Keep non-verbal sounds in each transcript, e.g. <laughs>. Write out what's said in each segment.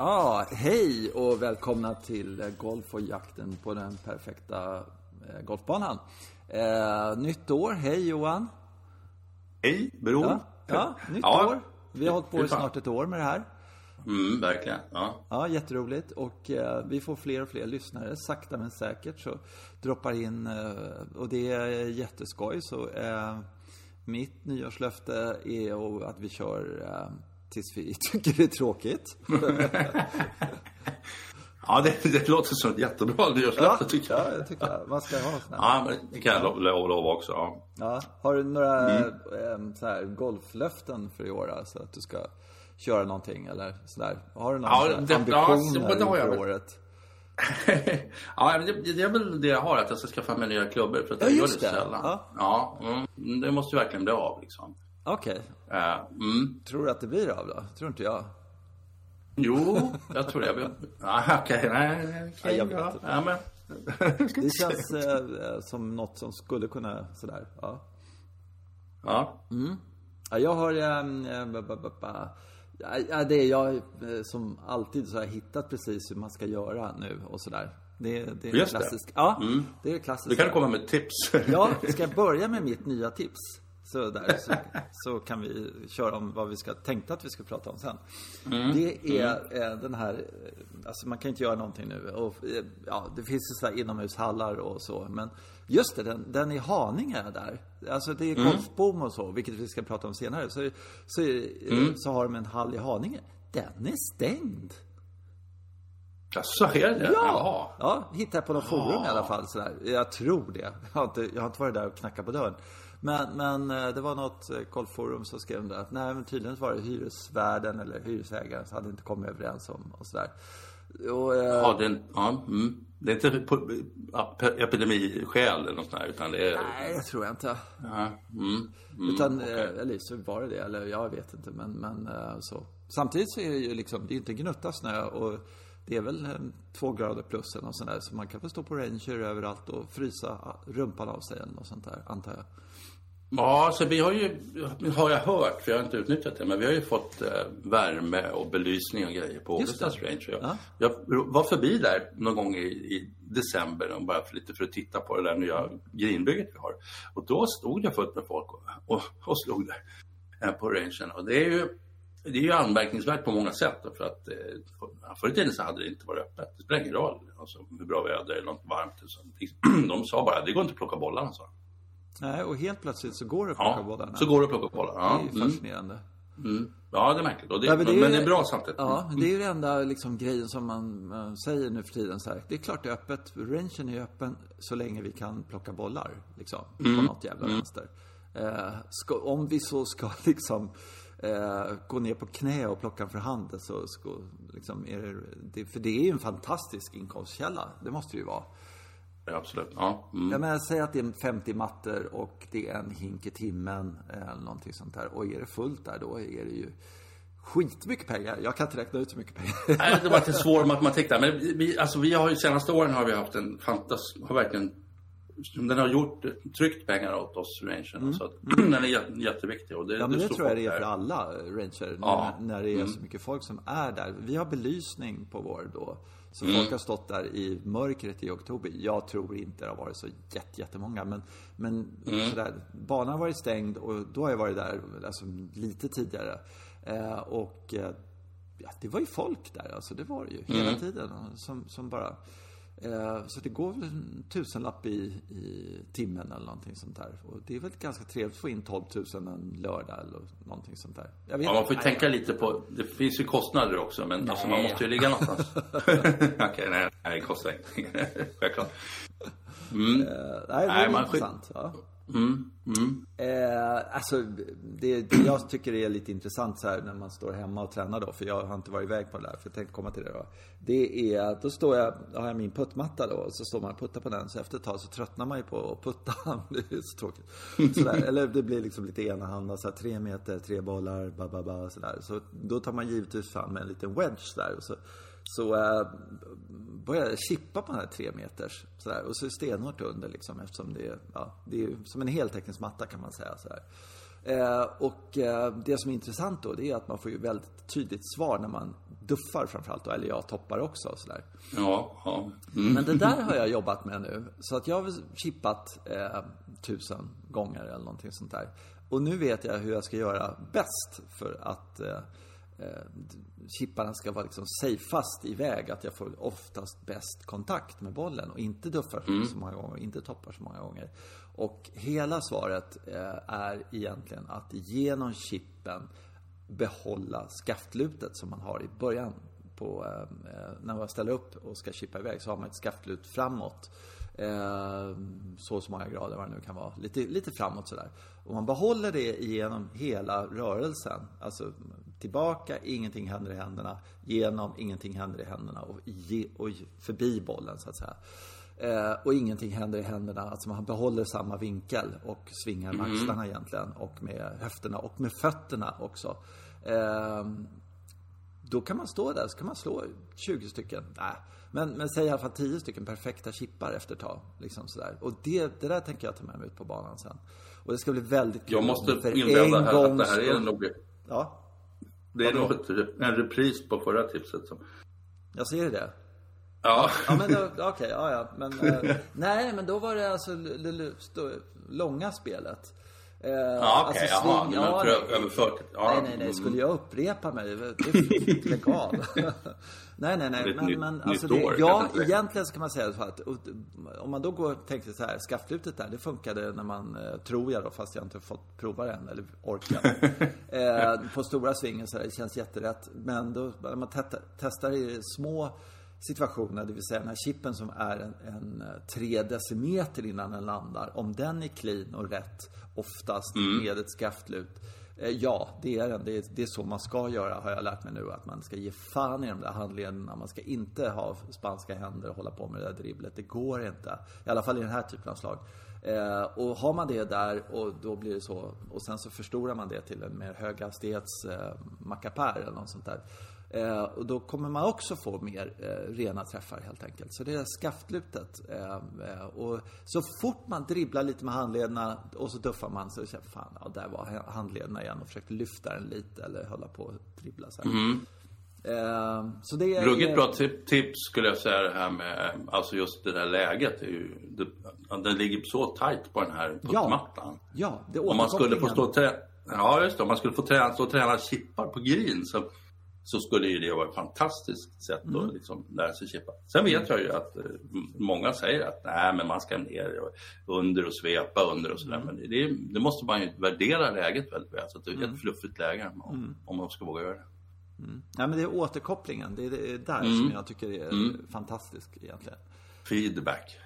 Ja, hej och välkomna till Golf och jakten på den perfekta eh, golfbanan. Eh, nytt år, hej Johan. Hej, Bror. Ja, ja nytt Ja. år. Vi har hållit på i snart ett år med det här. Mm, verkligen. Ja. Ja, jätteroligt. Och eh, vi får fler och fler lyssnare. Sakta men säkert så droppar in eh, och det är jätteskoj. Så eh, mitt nyårslöfte är att vi kör eh, tills vi <laughs> tycker det är tråkigt. <laughs> ja, det, det låter som ett jättebra nyårslöfte tycker jag. Ja, jag tycker jag. Man ska ha såna. Ja, men det kan jag lov- lov- lova också. Ja. Ja. Har du några eh, så här, golflöften för i år? Alltså att du ska köra någonting eller sådär? Har du någon Ja, så här det- ambition ja, det inför året? <laughs> ja, men det, det är väl det jag har, att jag ska skaffa mig nya klubbor. För att Ja, jag gör just det sällan. Ja. Ja, mm, det måste ju verkligen bli av liksom. Okej. Eh, mm. Tror du att det blir av då? Tror inte jag. Jo, jag tror det. Okej, nej. Ja, jag vet ja. inte. Ja, men... Det känns eh, som något som skulle kunna sådär. Ja. Ja. Ja, jag har... eh, ba. Ja, det är jag eh, som alltid så har hittat precis hur man ska göra nu och sådär. Det, det är Just det. klassiskt. Ja, det är klassiskt. Du kan komma med tips. Ja, <laughs> ska jag börja med mitt nya tips? Så, där, så, så kan vi köra om vad vi ska tänkte att vi ska prata om sen. Det är eh, den här, eh, alltså man kan inte göra någonting nu. Och, eh, ja, det finns ju sådär inomhushallar och så. Men just det, den, den i Haninge där. Alltså det är golfboom och så, vilket vi ska prata om senare. Så, så, eh, så har de en hall i Haninge. Den är stängd. Jaså, är det? Jaha. Ja, hittade jag på något forum i alla fall. Sådär. Jag tror det. Jag har, inte, jag har inte varit där och knackat på dörren. Men, men eh, det var något eh, golfforum som skrev det att nej, men tydligen var det hyresvärden eller hyresägaren som hade inte kommit överens om och sådär. Och, eh, Ja, det är, en- ja, mm. det är inte på, ja, pe- epidemiskäl eller något sånt där, utan det är... Nej, det tror jag inte. Ja, mm, mm, Utan, eh, eller så var det det, eller jag vet inte. Men, men så. Samtidigt så är det ju liksom, det är inte gnutta snö och det är väl två grader plus eller något sånt där. Så man kan väl stå på ranger överallt och frysa rumpan av sig eller något sånt där, antar jag. Ja, så vi har ju, har jag hört, för jag har inte utnyttjat det, men vi har ju fått eh, värme och belysning och grejer på. Augustas Range. Jag, Ja. jag var förbi där någon gång i, i december och bara för, lite för att titta på det där nya grinbygget vi har. Och då stod det fullt med folk och, och, och slog där eh, på rangen. Och det är ju det är ju anmärkningsvärt på många sätt. För att eh, förr i tiden så hade det inte varit öppet. Det spelar ingen roll alltså, hur bra väder eller varmt. och <clears throat> så. De sa bara det går inte att plocka bollarna. Så. Nej, och helt plötsligt så går det att plocka Ja, bollarna. så går det att plocka bollar. Det Ja, är ju mm, fascinerande. mm. ja det är märkligt. Och det, Ja, men, det är men det är bra samtidigt. Ja, det är ju den enda liksom, grejen som man, man säger nu för tiden. Så här. Det är klart det är öppet. Rangen är öppen så länge vi kan plocka bollar. Liksom, Mm. På något jävla vänster. Eh, ska, om vi så ska <laughs> liksom eh, gå ner på knä och plocka för hand så ska, liksom, är det, det, för det är ju en fantastisk inkomstkälla. Det måste det ju vara. Ja, absolut. Ja, mm. Jag menar, säg att det är 50 mattor och det är en hink i timmen eller någonting sånt där. Och är det fullt där då är det ju skitmycket pengar. Jag kan inte räkna ut hur mycket pengar. Nej, det var lite svår matematik där. Men vi, alltså, vi har ju senaste åren har vi haft en fantas... Har verkligen... Den har gjort, tryckt pengar åt oss, rangen. Så att, den är jä- jätteviktig. Och det, Mm. Ja, men det står tror jag det är för alla eh, ranger. Ja. När, när det är så mycket folk som är där. Vi har belysning på vår då. Så Mm. folk har stått där i mörkret i oktober. Jag tror inte det har varit så jätte, jättemånga. Men, men Mm. sådär, banan har varit stängd och då har jag varit där alltså, lite tidigare. Eh, och eh, ja, det var ju folk där. Alltså, det var det ju hela Mm. tiden. Som, som bara... Eh, Så det går väl en tusenlapp i, i timmen eller någonting sånt där. Och det är väl ganska trevligt att få in 12 000 en lördag eller någonting sånt där. Ja, man får ju tänka lite på... Det finns ju kostnader också, men alltså, man måste ju ligga någonstans. <laughs> Okej, nej, nej, det kostar ingenting. <laughs> Självklart. Mm. Eh, Nej, det Nej, är man intressant. Ja. Mm. Mm. Eh, alltså, det, det jag tycker är lite intressant så här när man står hemma och tränar då, för jag har inte varit iväg på det där, för jag tänkte komma till det då. Det är att då står jag, då har jag min puttmatta då, och så står man och puttar på den, så efter ett tag så tröttnar man ju på att putta. <laughs> det är så tråkigt. Sådär. Eller det blir liksom lite enahanda, så här, tre meter, tre bollar, ba, ba, ba, sådär. Så då tar man givetvis fram en liten wedge där och så så eh, började jag chippa på den här tre meters sådär, och så stenhårt under liksom eftersom det är, ja, det är som en heltäckningsmatta kan man säga sådär. Eh, och eh, det som är intressant då, det är att man får ju väldigt tydligt svar när man duffar framförallt, då, eller jag toppar också och sådär. Ja, ja. Mm. Men det där har jag jobbat med nu. Så att jag har chippat eh, tusen gånger eller någonting sånt där. Och nu vet jag hur jag ska göra bäst för att eh, eh, chipparna ska vara liksom safeast iväg. Att jag får oftast bäst kontakt med bollen och inte duffar så många gånger, inte toppar så många gånger. Och hela svaret eh, är egentligen att genom chippen behålla skaftlutet som man har i början på, eh, när man ställer upp och ska chippa iväg så har man ett skaftlut framåt. Eh, så och så många grader vad det nu kan vara. Lite, lite framåt sådär. Och man behåller det genom hela rörelsen. Alltså tillbaka, ingenting händer i händerna. Genom, ingenting händer i händerna. Och, ge, och förbi bollen så att säga. Eh, och ingenting händer i händerna. Alltså man behåller samma vinkel och svingar med axlarna egentligen. Och med höfterna och med fötterna också. Eh, då kan man stå där, så kan man slå 20 stycken. Nej, men, men säg i alla fall 10 stycken perfekta chippar efter ett tag. Liksom sådär. Och det, det där tänker jag ta med mig ut på banan sen. Och det ska bli väldigt kul. Jag måste För en här att det här är skull- nog, Ja, det är nog ett- en repris på förra tipset. Som, jag ser det. ja, Ja men okej, ja ja. Men, eh, <laughs> nej men då var det alltså stå- långa spelet. Eh, ja okej, alltså jaha. ja, nej. överfört. Ja, Nej, nej, nej. Skulle jag upprepa mig? Det är lägg <laughs> av. nej, nej, nej. Men, nytt- men alltså det, ja, egentligen ska man säga så att om man då går och tänker så här, skaftlutet där, det funkade när man, eh, tror jag då, fast jag inte fått prova det än, eller orkat. <laughs> eh, på stora svingen så här, det känns jätterätt. Men då, när man testa, testar i små situationer, det vill säga den här chippen som är en, en eh, tre decimeter innan den landar, om den är clean och rätt, oftast med ett skaftlut, Eh, Ja, det är den. Det är, det är så man ska göra, har jag lärt mig nu. Att man ska ge fan i de där handlederna. Man ska inte ha spanska händer och hålla på med det där dribblet. Det går inte. I alla fall i den här typen av slag. Eh, och har man det där och då blir det så. Och sen så förstorar man det till en mer höghastighets eh, eller något sånt där. Eh, och då kommer man också få mer eh, rena träffar helt enkelt. Så det är skaftlutet. Eh, eh, och så fort man dribblar lite med handlederna och så duffar man så känner fan, ja där var handlederna igen och försökte lyfta den lite eller hålla på att dribbla så här. Eh, så det är... Ruggigt bra tip, tips skulle jag säga det här med, alltså just det där läget. Det är ju, det, den ligger så tajt på den här puttmattan. Ja, det är Om man skulle få stå och trä- Ja, just det. Om man skulle få träna, stå och träna chippar på green så, så skulle ju det vara ett fantastiskt sätt Mm. att liksom lära sig chippa. Sen vet jag ju att eh, många säger att nej, men man ska ner och under och svepa under och Mm. sådär. Men det, det måste man ju värdera läget väldigt väl. Så att det är Mm. ett fluffigt läge om, om man ska våga göra det. Nej, men det är återkopplingen. Det är det är där Mm. som jag tycker är fantastisk egentligen. Feedback.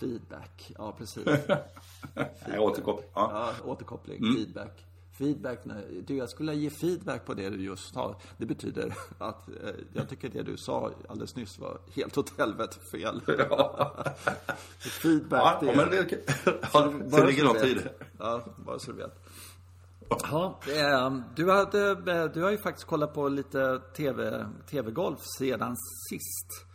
Feedback, ja precis. <laughs> Nej, återkoppling. Ja. Ja, återkoppling, Mm. feedback. Feedback, du jag skulle ge feedback på det du just sa. Det betyder <laughs> att eh, jag tycker det du sa alldeles nyss var helt åt helvete fel. <laughs> feedback, Ja, men det, <laughs> ja, det bara ligger något i det. Ja, bara så du vet. Ja, eh, du, hade, eh, du har ju faktiskt kollat på lite TV, TV-golf sedan sist.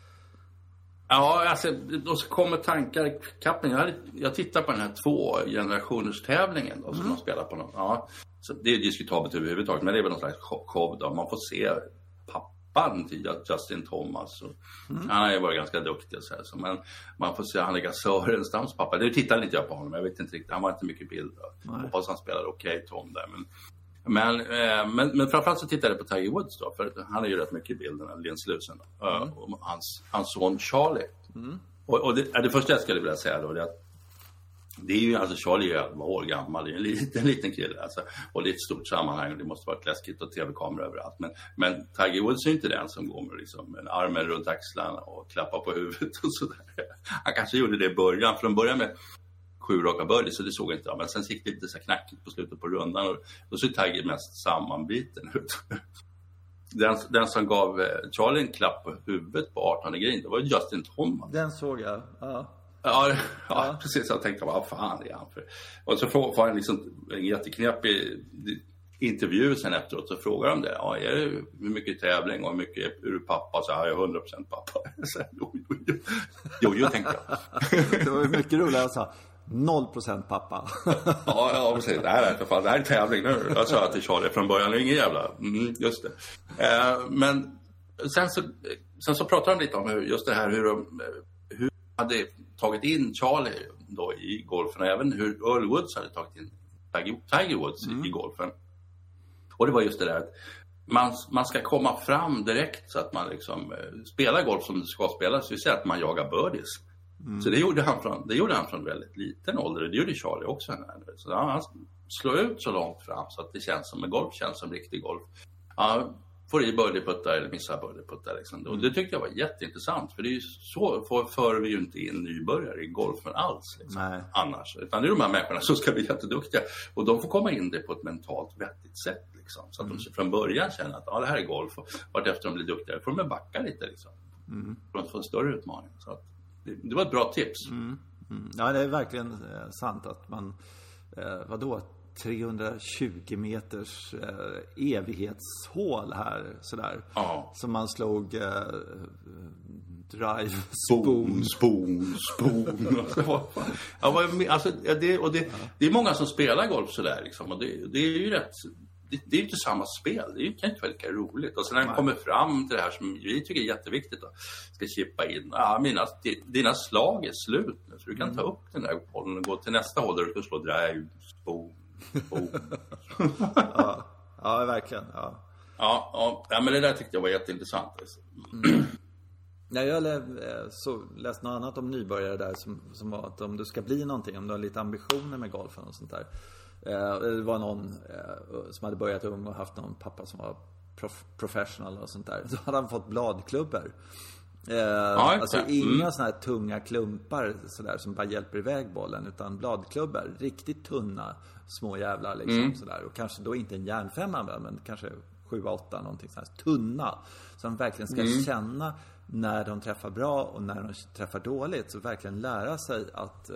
Ja, alltså, då kommer tankar kappen. Jag, jag tittar på den här två generationers tävlingen då, som de spelar på. Någon, ja, så det är diskutabelt överhuvudtaget, men det är väl någon slags show- då. Man får se pappan till Justin Thomas. Och, Han har ju varit ganska duktig och så här, så, men man får se Annika Sörenstamms pappa. Nu tittar inte jag på honom, jag vet inte riktigt. Han var inte mycket bild. Jag hoppas han spelade okej Tom där. Men, men, eh, men, men framförallt så tittade jag på Tiger Woods då, för han är ju rätt mycket i bilden, Lenslusen. Mm. Och hans, hans son Charlie. Och, och det, det första jag skulle vilja säga då är att det är ju, alltså Charlie är 11 år gammal, det är en liten, <laughs> liten kille alltså. Och det är ett stort sammanhang och det måste vara läskigt och tv-kameror överallt. Men, men Tiger Woods är inte den som går med liksom, en armen runt axlarna och klappar på huvudet och sådär. <laughs> Han kanske gjorde det i början, från början med sju raka birdies så det såg inte jag. Men sen gick det lite så knackigt på slutet på rundan och då såg Tiger mest sammanbiten ut. <laughs> Den, den som gav eh, Charlie en klapp på huvudet på 18 green, det var ju Justin Thomas. Den såg jag. Ja. Ja, ja, precis. Jag tänkte, vad fan är han för? Och så får han liksom en jätteknepig intervju sen efteråt. Så frågar de det. Ja, är det, hur mycket tävling och hur mycket är du pappa? Så här, jag är 100% pappa. <laughs> Så, jo, jo, jo. jo, jo, tänkte jag. <laughs> Det var mycket roligare jag sa 0% pappa. <laughs> Ja, ja precis. Det här är för fan, det här är tävling nu. Jag sa till Charlie från början, det är ingen jävla... Mm, just det. Eh, men sen, så, sen så pratar de lite om hur, just det här hur de hur de hade tagit in Charlie då i golfen och även hur Earl Woods hade tagit in Tiger, Woods i golfen. Och det var just det där att man, man ska komma fram direkt så att man liksom eh, spelar golf som det ska spelas. Vi säger att man jagar birdies. Så det gjorde, han från, det gjorde han från väldigt liten ålder. Det gjorde Charlie också. Så han slår ut så långt fram så att det känns som en golf känns som riktig golf. Ja, får i birdieputtar eller missar birdieputtar. Liksom. Och det tyckte jag var jätteintressant. För det är ju så för, för vi ju inte in nybörjare i golfen alls. Liksom, Nej. annars. Utan det är de här människorna som ska bli jätteduktiga. Och de får komma in det på ett mentalt vettigt sätt. Liksom, så att de från början känner att ja, det här är golf. Och vartefter de blir duktigare får de backa lite. Liksom, För att få en större utmaning. Så att, det, det var ett bra tips. Mm, Ja, det är verkligen eh, sant att man, eh, vadå, 320 meters eh, evighetshål här sådär. Ja. Som man slog eh, drive, spoon. spoon, spoon. <laughs> ja, alltså, ja, det, och det, det är många som spelar golf sådär liksom, och det, det är ju rätt det, det är ju inte samma spel. Det kan inte vara lika roligt. Och sen när man kommer fram till det här som vi tycker är jätteviktigt då, ska chippa in. Ja, mina, dina slag är slut nu, så du kan ta upp den där bollen och gå till nästa håll där du ska slå drive, spoon, spoon. <laughs> Ja, ja verkligen. Ja. ja, ja, ja, men det där tyckte jag var jätteintressant. Alltså. Nej, jag lä, eh, så, läste något annat om nybörjare där som, som var att om du ska bli någonting, om du har lite ambitioner med golfen och sånt där. Eh, det var någon eh, som hade börjat ung och haft någon pappa som var prof, professional och sånt där. Så hade han fått bladklubbor. Eh, alltså exakt. inga Mm. såna här tunga klumpar sådär som bara hjälper iväg bollen. Utan bladklubbor. Riktigt tunna små jävlar liksom Mm. sådär. Och kanske då inte en järnfemma men kanske 7-8 någonting sånt här. Tunna. Så de verkligen ska Mm. känna när de träffar bra och när de träffar dåligt. Så verkligen lära sig att eh,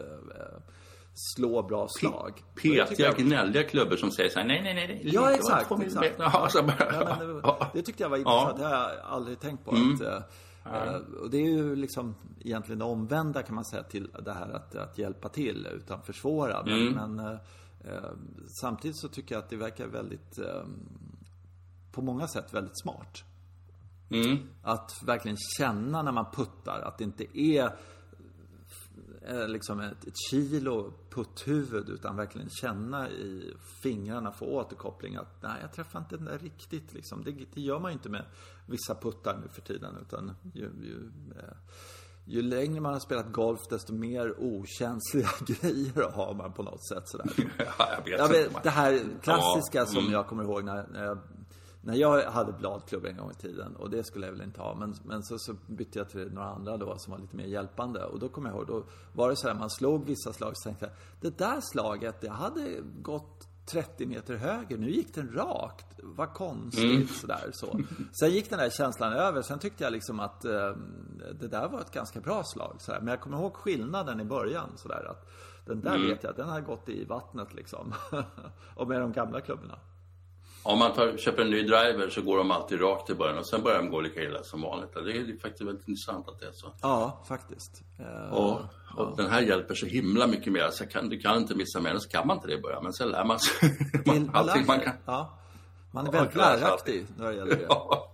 slå bra slag. Petiga, jag- gnälliga klubbor som säger så här, nej, nej, nej. Ja, exakt. exakt. <laughs> Ja, så bara, Ja, men det, ja. det tyckte jag var Ja. Mm. intressant. Det har jag aldrig tänkt på. Att, eh, eh, och det är ju liksom egentligen det omvända kan man säga till det här att, att hjälpa till utan försvåra. Men, Mm. men eh, eh, samtidigt så tycker jag att det verkar väldigt, eh, på många sätt väldigt smart. Mm. Att verkligen känna när man puttar att det inte är eh, liksom ett, ett kilo putthuvud utan verkligen känna i fingrarna, få återkoppling att nej, jag träffar inte den där riktigt liksom. Det, det gör man ju inte med vissa puttar nu för tiden utan ju, ju, eh, ju längre man har spelat golf desto mer okänsliga <laughs> grejer har man på något sätt sådär. <laughs> Ja, jag vet Ja, inte. men det här klassiska Ja, som mm. jag kommer ihåg när, när jag när jag hade bladklubb en gång i tiden och det skulle jag väl inte ha men, men så, så bytte jag till några andra då som var lite mer hjälpande och då kommer jag ihåg, då var det så här man slog vissa slag så tänkte jag det där slaget det hade gått 30 meter höger, nu gick den rakt. Vad konstigt Mm. sådär så. Sen gick den där känslan över, sen tyckte jag liksom att eh, det där var ett ganska bra slag sådär. Men jag kommer ihåg skillnaden i början sådär att den där Mm. vet jag, den har gått i vattnet liksom. <laughs> och med de gamla klubborna. Om man tar, köper en ny driver så går de alltid rakt i början och sen börjar de gå lika illa som vanligt. Det är faktiskt väldigt intressant att det är så. Ja, faktiskt. Eh, Och, och den här hjälper så himla mycket mer. Så kan, du kan inte missa mer, så kan man inte det i början. Men sen lär man sig. <laughs> Man, <laughs> allting man kan. Ja. Man är Ja, väldigt läraktig när det gäller det. Ja,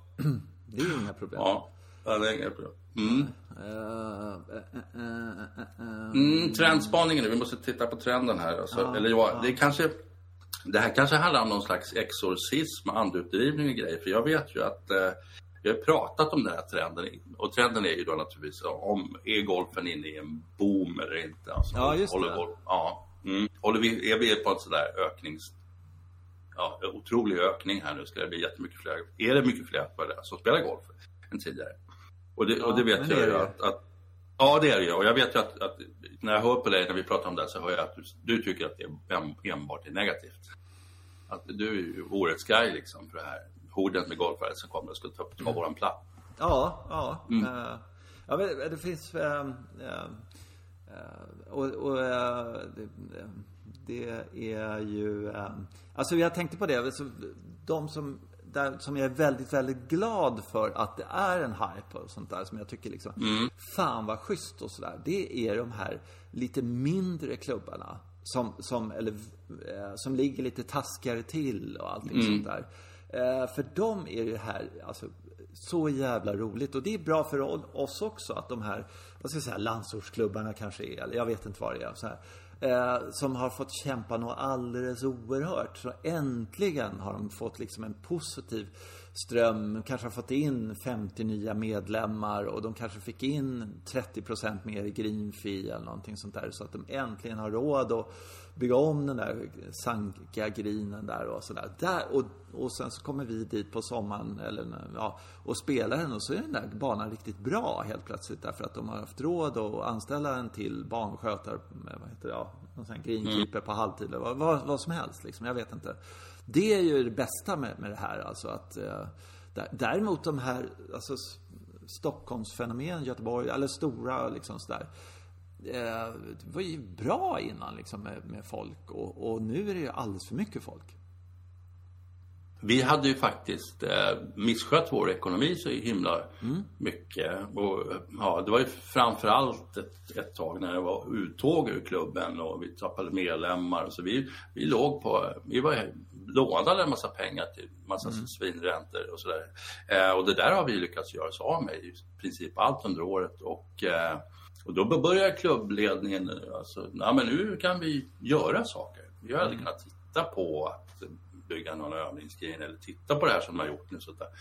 Det är inga problem. ja. ja det är inga problem. Mm. Mm, trendspaningen nu, vi måste titta på trenden här. Alltså, eller ja, det kanske... Det här kanske handlar om någon slags exorcism, anduppdrivning och grejer. För jag vet ju att eh, vi har pratat om den här trenden. Och trenden är ju då naturligtvis om är golfen inne i en boom eller inte. Alltså, Ja, just håller det. Golf, ja. Mm. Håller vi, är vi på en sådär öknings... Ja, otrolig ökning här nu. Ska det bli jättemycket fler? Är det mycket fler som spelar golf än tidigare? Och det, och det vet jag det ju. att, att Ja, det är det ju. Och jag vet ju att, att när jag hör på dig när vi pratar om det så hör jag att du, du tycker att det är enbart är negativt. Att du är ju årets guy liksom för det här hordet med golfare som kommer och ska ta, ta våran plats. Ja, ja. Mm. eh, ja det finns... eh, eh, och och det, det är ju... eh, Alltså jag tänkte på det. Så de som, där, som jag är väldigt, väldigt glad för att det är en hype och sånt där. Som jag tycker liksom, fan vad schysst och sådär. Det är de här lite mindre klubbarna. Som, som, eller, eh, som ligger lite taskigare till och allting sånt där. Eh, för dem är det här alltså så jävla roligt och det är bra för oss också att de här, vad ska jag säga, landsortsklubbarna kanske är, eller jag vet inte vad det är. Så här, eh, som har fått kämpa något alldeles oerhört. Så äntligen har de fått liksom en positiv ström. Kanske har fått in 50 nya medlemmar och de kanske fick in 30% mer i greenfee eller någonting sånt där. Så att de äntligen har råd att bygga om den där sanka grinen där och sådär. Där, och, och sen så kommer vi dit på sommaren eller, ja, och spelar den och så är den där banan riktigt bra helt plötsligt därför att de har haft råd att anställa en till barnskötare, vad heter det, ja, någon sån här greenkeeper mm. på halvtid eller vad, vad, vad, som helst liksom, jag vet inte. Det är ju det bästa med, med det här alltså att eh, Däremot de här, alltså Stockholmsfenomen, Göteborg, eller stora liksom sådär eh, det var ju bra innan liksom med, med folk och, och, nu är det ju alldeles för mycket folk. Vi hade ju faktiskt eh, misskött vår ekonomi så himla mm. mycket. Och, ja, det var ju framförallt ett, ett tag när det var uttåg ur klubben och vi tappade medlemmar. Så vi, vi låg på, vi var, lånade en massa pengar till massa mm. svinräntor och sådär. Eh, och det där har vi lyckats göra oss av med i princip allt under året. Och eh, och då börjar klubbledningen, alltså, ja men nu kan vi göra saker. Vi hade mm. kunnat titta på att bygga någon övningsgrej eller titta på det här som de har gjort nu. Så att,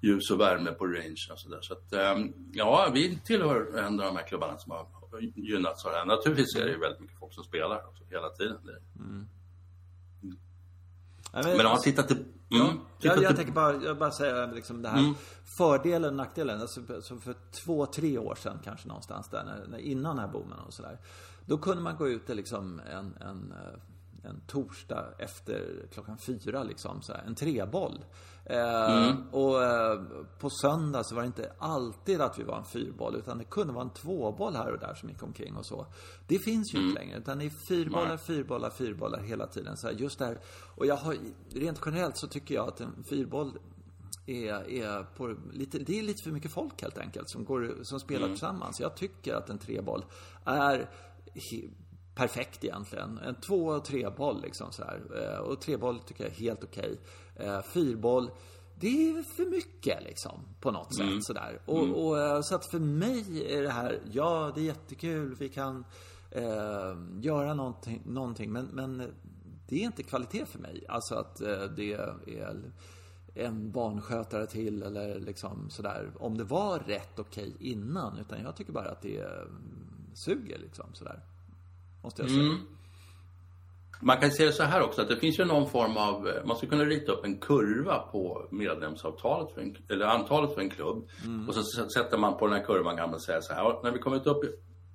ljus och värme på range och sådär. Så att, ehm, ja, vi tillhör en av de här klubbarna som har gynnats av det här. Naturligtvis är det ju väldigt mycket folk som spelar också, hela tiden. Mm. Men, men om man tittar till... Mm, ja, jag, jag tänker bara, jag bara säga liksom det här. Mm. Fördelen och nackdelen. Alltså, för två, tre år sedan kanske någonstans där, när, innan den här boomen och sådär. Då kunde man gå ut liksom en, en, eh, en torsdag efter klockan fyra liksom, så här, en treboll. Eh, mm. och eh, på söndag så var det inte alltid att vi var en fyrboll utan det kunde vara en tvåboll här och där som gick omkring och så. Det finns ju mm. inte längre utan det är fyrbollar, Nej. fyrbollar, fyrbollar hela tiden. Så här, just där. Och jag har, rent generellt så tycker jag att en fyrboll är, är på lite, det är lite för mycket folk helt enkelt som, går, som spelar mm. tillsammans. Jag tycker att en treboll är perfekt egentligen. En två och treboll liksom så här. Eh, och treboll tycker jag är helt okej. Okay. Eh, fyrboll det är för mycket liksom på något mm. sätt sådär. Och, mm. och, eh, så att för mig är det här, ja det är jättekul, vi kan eh, göra någonting, någonting men, men det är inte kvalitet för mig. Alltså att eh, det är en barnskötare till eller liksom sådär. Om det var rätt okej okay innan. Utan jag tycker bara att det suger liksom sådär. Måste jag säga. Mm. Man kan se det så här också att det finns ju någon form av, man skulle kunna rita upp en kurva på medlemsavtalet, för en, eller antalet för en klubb. Mm. Och så sätter man på den här kurvan kan man säga så här, när vi kommit upp i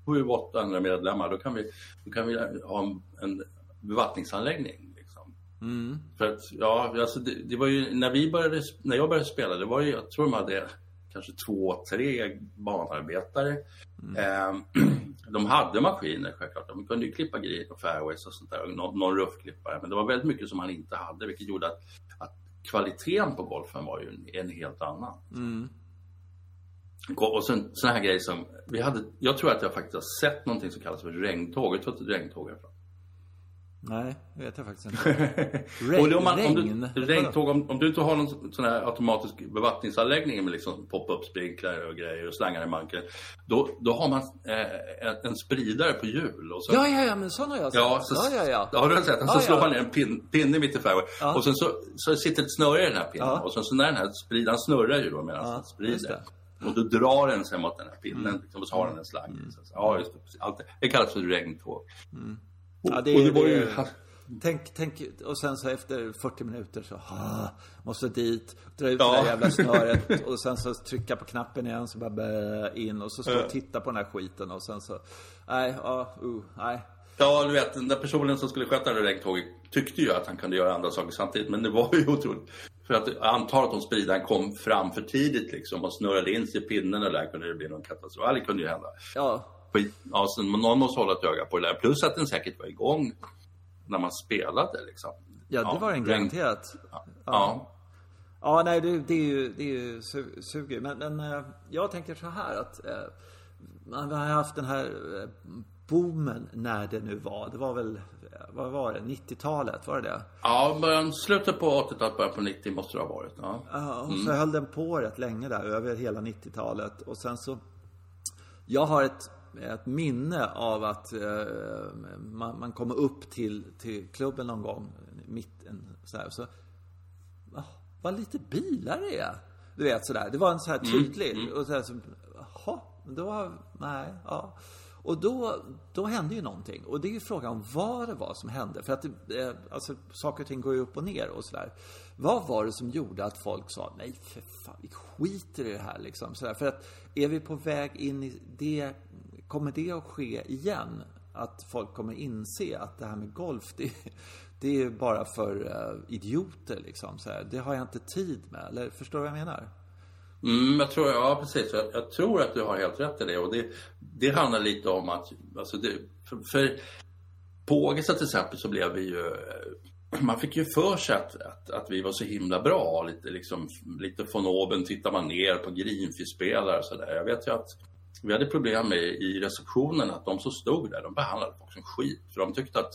7-800 medlemmar då kan vi, då kan vi ha en, en bevattningsanläggning. Liksom. Mm. För att, ja, alltså det, det, var ju när vi började, när jag började spela, det var ju, jag tror de hade kanske två, tre banarbetare. Mm. Eh, <clears throat> de hade maskiner självklart. De kunde ju klippa green och fairways och sånt där. Någon, någon ruffklippare. Men det var väldigt mycket som man inte hade. Vilket gjorde att, att kvaliteten på golfen var ju en, en helt annan. Mm. Och sen sådana här grejer som, vi hade, jag tror att jag faktiskt har sett någonting som kallas för regntåg. Vet du vad ett regntåg är? Nej, det vet jag faktiskt inte. <laughs> Regn, om, man, om, du, regntåg, om, om, du inte har någon sån här automatisk bevattningsanläggning med liksom pop-up sprinklar och grejer och slangar i manken. Då, då har man eh, en, spridare på hjul. Och så, ja, ja, ja, men sån har jag sett. Ja, så, ja, ja, ja. Har du sett? Och så ja, slår man ner en pin, pinne mitt i fairway. Ja. Och sen så, så sitter ett snöre i den här pinnen. Ja. Och sen så när den här spridaren snurrar ju då medan ja, den sprider. Och då drar den sig mot den här pinnen mm. liksom, och så har den en slang. Mm. Så, ja, just det. Allt, det kallas för regntåg. Mm. Ja, det, och det var ju... Tänk, tänk, och sen så efter 40 minuter så, ah, måste dit, dra ut ja. det där jävla snöret <laughs> och sen så trycka på knappen igen så bara bä, in och så stå och titta på den här skiten och sen så, nej, ja, uh, nej. Ja, du vet, den där personen som skulle sköta det regntåget tyckte ju att han kunde göra andra saker samtidigt, men det var ju <laughs> otroligt. För att jag antar att om spridaren kom fram för tidigt liksom och snurrade in sig i pinnen och där kunde det bli någon katastrof. Det kunde ju hända. Ja. Ja, så någon måste hålla ett öga på det där. Plus att den säkert var igång när man spelade liksom. Ja, det var en garanterat. Ja. ja. Ja, nej, det, det är ju, det är ju su suger. Men, men eh, jag tänker så här att eh, man har haft den här eh, boomen när det nu var. Det var väl, vad var det, 90-talet, var det det? Ja, början, slutet på 80-talet, början på 90 måste det ha varit. Ja. Ja, och så höll den på rätt länge där, över hela 90-talet. Och sen så... Jag har ett, ett minne av att eh, man, man kommer upp till, till klubben någon gång, mitt en, så här, så... ah, vad lite bilar det är. Du vet sådär. Det var en så här tydlig. Och så här, så, jaha, då, nej, ja. Och då, då hände ju någonting. Och det är ju frågan vad det var som hände. För att det, eh, alltså, saker och ting går ju upp och ner och sådär. Vad var det som gjorde att folk sa nej för fan, vi skiter i det här liksom. Sådär. För att är vi på väg in i det, kommer det att ske igen? Att folk kommer inse att det här med golf, det, det är bara för eh, idioter liksom. Sådär. Det har jag inte tid med. Eller förstår du vad jag menar? Mm, jag tror, ja precis. Jag, jag, tror att du har helt rätt i det. Och det, det handlar lite om att, alltså det, för, för på Ågesta till exempel så blev vi ju, eh, <clears throat> man fick ju för sig att, att, att vi var så himla bra. Lite, liksom, lite von oben tittar man ner på Greenfish-spelare och sådär. Jag vet ju att vi hade problem med i receptionen att de som stod där, de behandlade folk som skit. För de tyckte att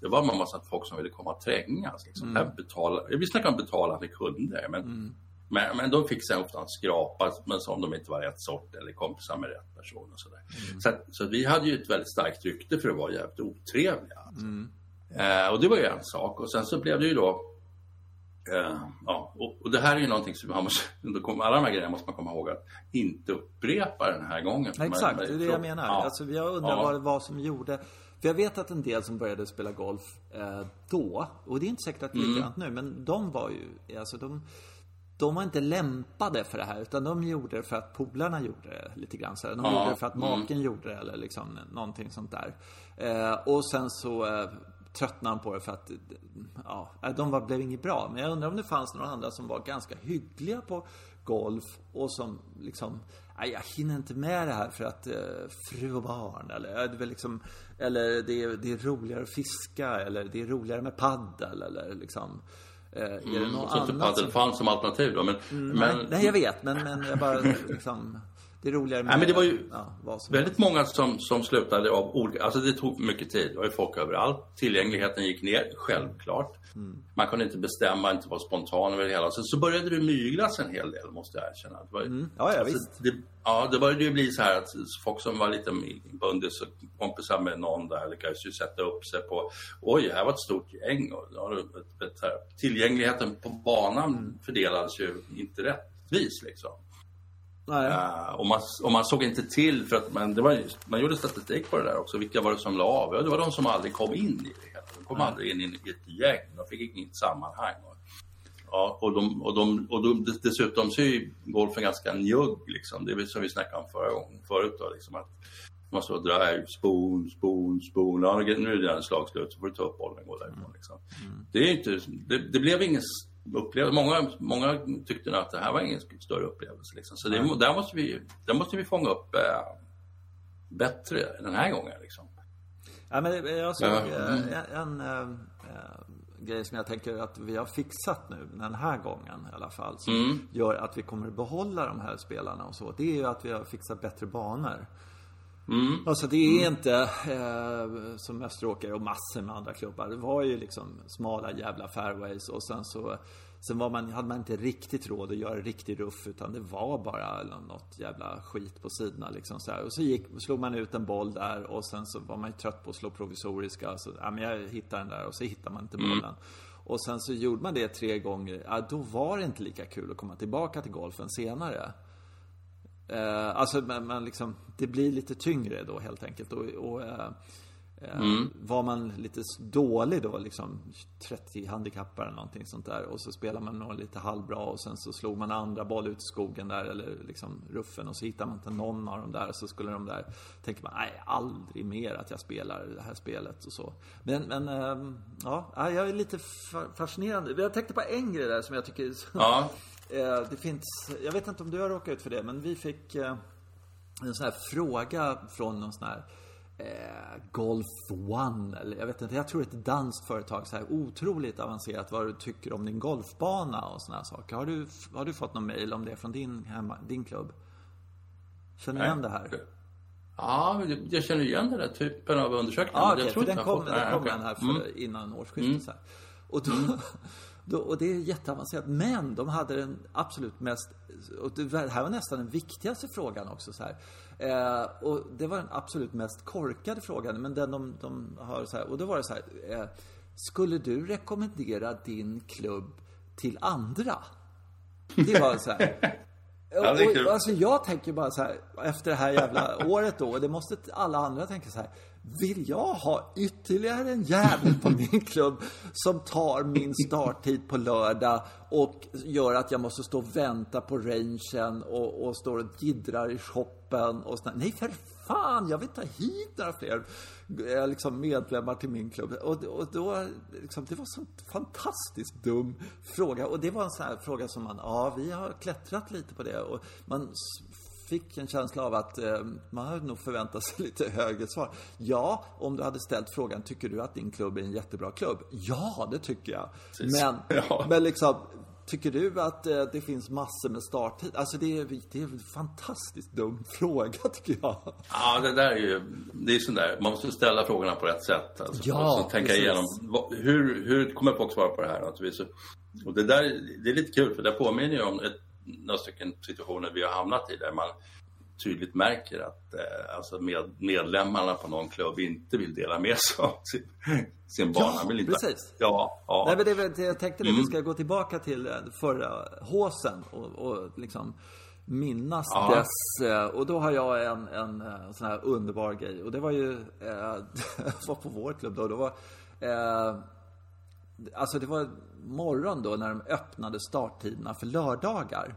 det var en massa folk som ville komma och trängas. Liksom. Mm. Betala, vi snackar om betalande kunder, men mm. Men, men de fick sen ofta skrapa, men som de inte var rätt sort eller kompisar med rätt person och sådär. Mm. Så, så vi hade ju ett väldigt starkt rykte för att vara jävligt otrevliga. Alltså. Mm. Eh, och det var ju en sak. Och sen så blev det ju då eh, ja, och, och, det här är ju någonting som man måste, <laughs> alla de här grejerna måste man komma ihåg att inte upprepa den här gången. Exakt, det är det jag menar. Ja. Alltså, jag undrar ja. vad var som gjorde för jag vet att en del som började spela golf eh, då, och det är inte säkert att det är mm. likadant nu, men de var ju, alltså de de var inte lämpade för det här utan de gjorde det för att polarna gjorde det lite grann så De ja. gjorde det för att mm. maken mm. gjorde det eller liksom någonting sånt där. Eh, och sen så eh, tröttnade han på det för att ja, eh, de var, blev inget bra. Men jag undrar om det fanns några andra som var ganska hyggliga på golf och som liksom Nej, jag hinner inte med det här för att eh, fru och barn eller, det är liksom, eller det är, det är roligare att fiska eller det är roligare med paddel eller liksom Eh, är det mm, något annat? Inte som... fanns som alternativ då, men, mm, men... Nej, nej, jag vet, men, men jag bara liksom... Det är roligare med... Nej, men det var ju ja, väldigt många som, som slutade av olika... Alltså det tog mycket tid. Det var ju folk överallt. Tillgängligheten gick ner, självklart. Mm. Man kunde inte bestämma, inte vara spontan över det hela. Så, så började det myglas en hel del, måste jag erkänna. Det var, mm. Ja, ja, alltså, visst. Det, ja, det började ju bli så här att folk som var lite bundis och kompisar med någon där lyckades ju sätta upp sig på Oj, här var ett stort gäng. Och, ett, ett, tillgängligheten på banan mm. fördelades ju inte rättvist liksom. Uh, och, man, och man såg inte till, för att man, det var, man gjorde statistik på det där också. Vilka var det som la av? Ja, det var de som aldrig kom in i det hela. De kom Nej. aldrig in i ett gäng. De fick inget sammanhang. Och, ja, och, de, och, de, och de, dessutom så är golfen ganska njugg. Liksom. Det är som vi snackade om förra gången, förut. Då, liksom, att man står och drar spoon, spoon, spoon. Ja, nu är det redan slagslut så får du ta upp bollen och gå därifrån. Liksom. Mm. Det, är inte, det, det blev ingen upplevelse. Många, många tyckte att det här var ingen större upplevelse. Liksom. Så det, där, måste vi, där måste vi fånga upp äh, bättre den här gången. Liksom. Ja, men jag såg mm. en, en äh, grej som jag tänker att vi har fixat nu den här gången i alla fall. Som mm. gör att vi kommer behålla de här spelarna och så. Det är ju att vi har fixat bättre banor. Mm. Alltså det är inte eh, som Österåker och massor med andra klubbar. Det var ju liksom smala jävla fairways och sen så Sen var man, hade man inte riktigt råd att göra riktig ruff utan det var bara något jävla skit på sidorna liksom så här. Och så gick, slog man ut en boll där och sen så var man ju trött på att slå provisoriska. Så, ja men jag hittar den där och så hittar man inte mm. bollen. Mm. Och sen så gjorde man det tre gånger. Ja, då var det inte lika kul att komma tillbaka till golfen senare. Eh, alltså, man, man liksom, det blir lite tyngre då helt enkelt. Och, och eh, eh mm. Var man lite dålig då, liksom 30 handikappare eller någonting sånt där. Och så spelar man nog lite halvbra och sen så slog man andra boll ut i skogen där eller liksom ruffen och så hittar man inte någon av dem där. Så skulle de där, tänker man, nej aldrig mer att jag spelar det här spelet och så. Men, men äh, ja, jag är lite fascinerande. Jag tänkte på en grej där som jag tycker ja. <laughs> Eh, det finns, jag vet inte om du har råkat ut för det, men vi fick eh, en sån här fråga från någon sån här eh, Golf One, eller jag vet inte, jag tror det är ett danskt företag, så här otroligt avancerat vad du tycker om din golfbana och såna här saker. Har du, har du fått någon mail om det från din, hemma, din klubb? Känner du igen det här? Ja, jag känner igen den där typen av undersökningar. Ja, men okej, jag tror för den kom, den kom här för, Mm. innan årsskiftet. Här. Och, då, då, och det är jätteavancerat. Men de hade den absolut mest, och det här var nästan den viktigaste frågan också. Så här. Eh, och det var den absolut mest korkade frågan. Men den de, de har så här, och då var det så här. Eh, skulle du rekommendera din klubb till andra? Det var så här. <laughs> Kul. och, alltså jag tänker bara så här, efter det här jävla året då, och det måste alla andra tänka så här. Vill jag ha ytterligare en jävel på <laughs> min klubb som tar min starttid på lördag och gör att jag måste stå och vänta på rangen och, och står och jiddrar i shoppen och sådär. Nej, för fan, jag vill ta hit några fler eh, liksom medlemmar till min klubb. Och, och då, liksom, det var så fantastiskt dum fråga. Och det var en sån här fråga som man, ja, vi har klättrat lite på det. Och man fick en känsla av att eh, man hade nog förväntat sig <laughs> lite högre svar. Ja, om du hade ställt frågan, tycker du att din klubb är en jättebra klubb? Ja, det tycker jag. Precis. Men, <laughs> Ja. men liksom, tycker du att eh, det finns massor med starttid? Alltså det är, det är en fantastiskt dum <laughs> fråga tycker jag. Ja, det där är ju, det är sån där, man måste ställa frågorna på rätt sätt. Alltså, Ja, tänka precis. igenom, vad, hur, hur kommer folk svara på det här naturligtvis? Och det där, det är lite kul för det påminner ju om ett, några stycken situationer vi har hamnat i där man tydligt märker att eh, alltså med, medlemmarna på någon klubb inte vill dela med sig av sin, sin bana. Ja, vill precis. Ja, ja. Nej, men det, det jag tänkte det. Mm. Vi ska gå tillbaka till eh, förra håsen och, och liksom minnas Ja. dess. eh, Och då har jag en, en eh, sån här underbar grej. Och det var ju, eh, <laughs> var på vår klubb då. då var, eh, alltså det var morgon då när de öppnade starttiderna för lördagar.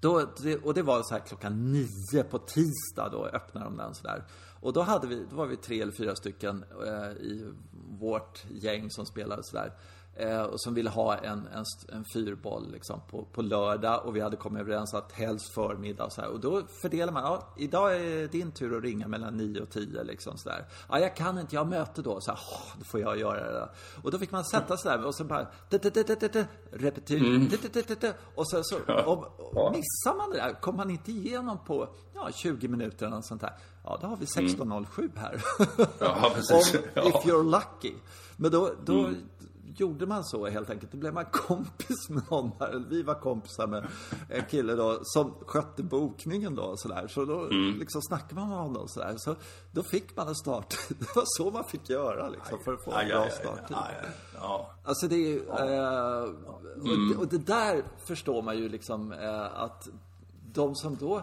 Då, det, och det var så här klockan nio på tisdag då öppnade de den sådär. Och då, hade vi, då var vi tre eller fyra stycken eh, i vårt gäng som spelade sådär. Eh, och som ville ha en, en, en fyrboll liksom på, på lördag och vi hade kommit överens att helst förmiddag och så här. Och då fördelar man, ja, idag är din tur att ringa mellan nio och tio liksom sådär. Ja, jag kan inte, jag har möte då. Så här, "Åh, då får jag göra det. då." Och då fick man sätta sig där och så bara, repetir, och så, så och, missar man det där, kommer man inte igenom på ja, 20 minuter eller något sånt där. Ja, då har vi 16.07 här. Ja, <laughs> precis. Om. If you're lucky. Men då, då gjorde man så helt enkelt. Då blev man <laughs> kompis med. Eller Vi var kompisar med en kille då som skötte bokningen då. Så, där. så då liksom snackade man med honom så där. Så då fick man en start. <laughs> Det var så man fick göra liksom för att få en bra starttid. Alltså det är ju, eh, och, det, och det där förstår man ju liksom eh, att de som då